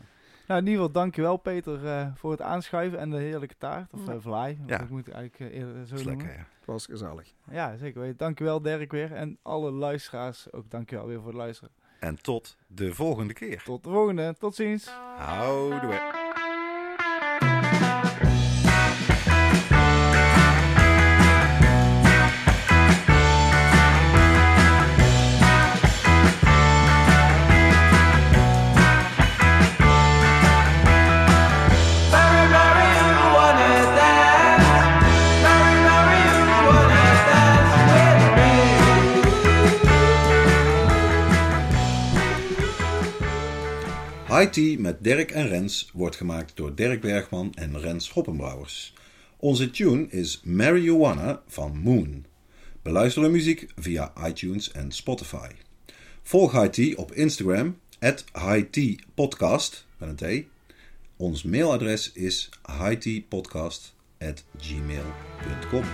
Nou, in ieder geval dankjewel Peter eh, voor het aanschuiven en de heerlijke taart. Of eh vlaai, Ja. ik moet het eigenlijk eh, eerder zo lekker, ja. Het was gezellig. Ja, zeker weten. Dankjewel Dirk weer. En alle luisteraars ook dankjewel weer voor het luisteren. En tot de volgende keer. Tot de volgende. Tot ziens. Houdoe. Tea met Dirk en Rens wordt gemaakt door Dirk Bergman en Rens Hoppenbrouwers. Onze tune is Marijuana van Moon. Beluister de muziek via iTunes en Spotify. Volg Tea op Instagram, at. Ons mailadres is highteapodcast at gmail.com.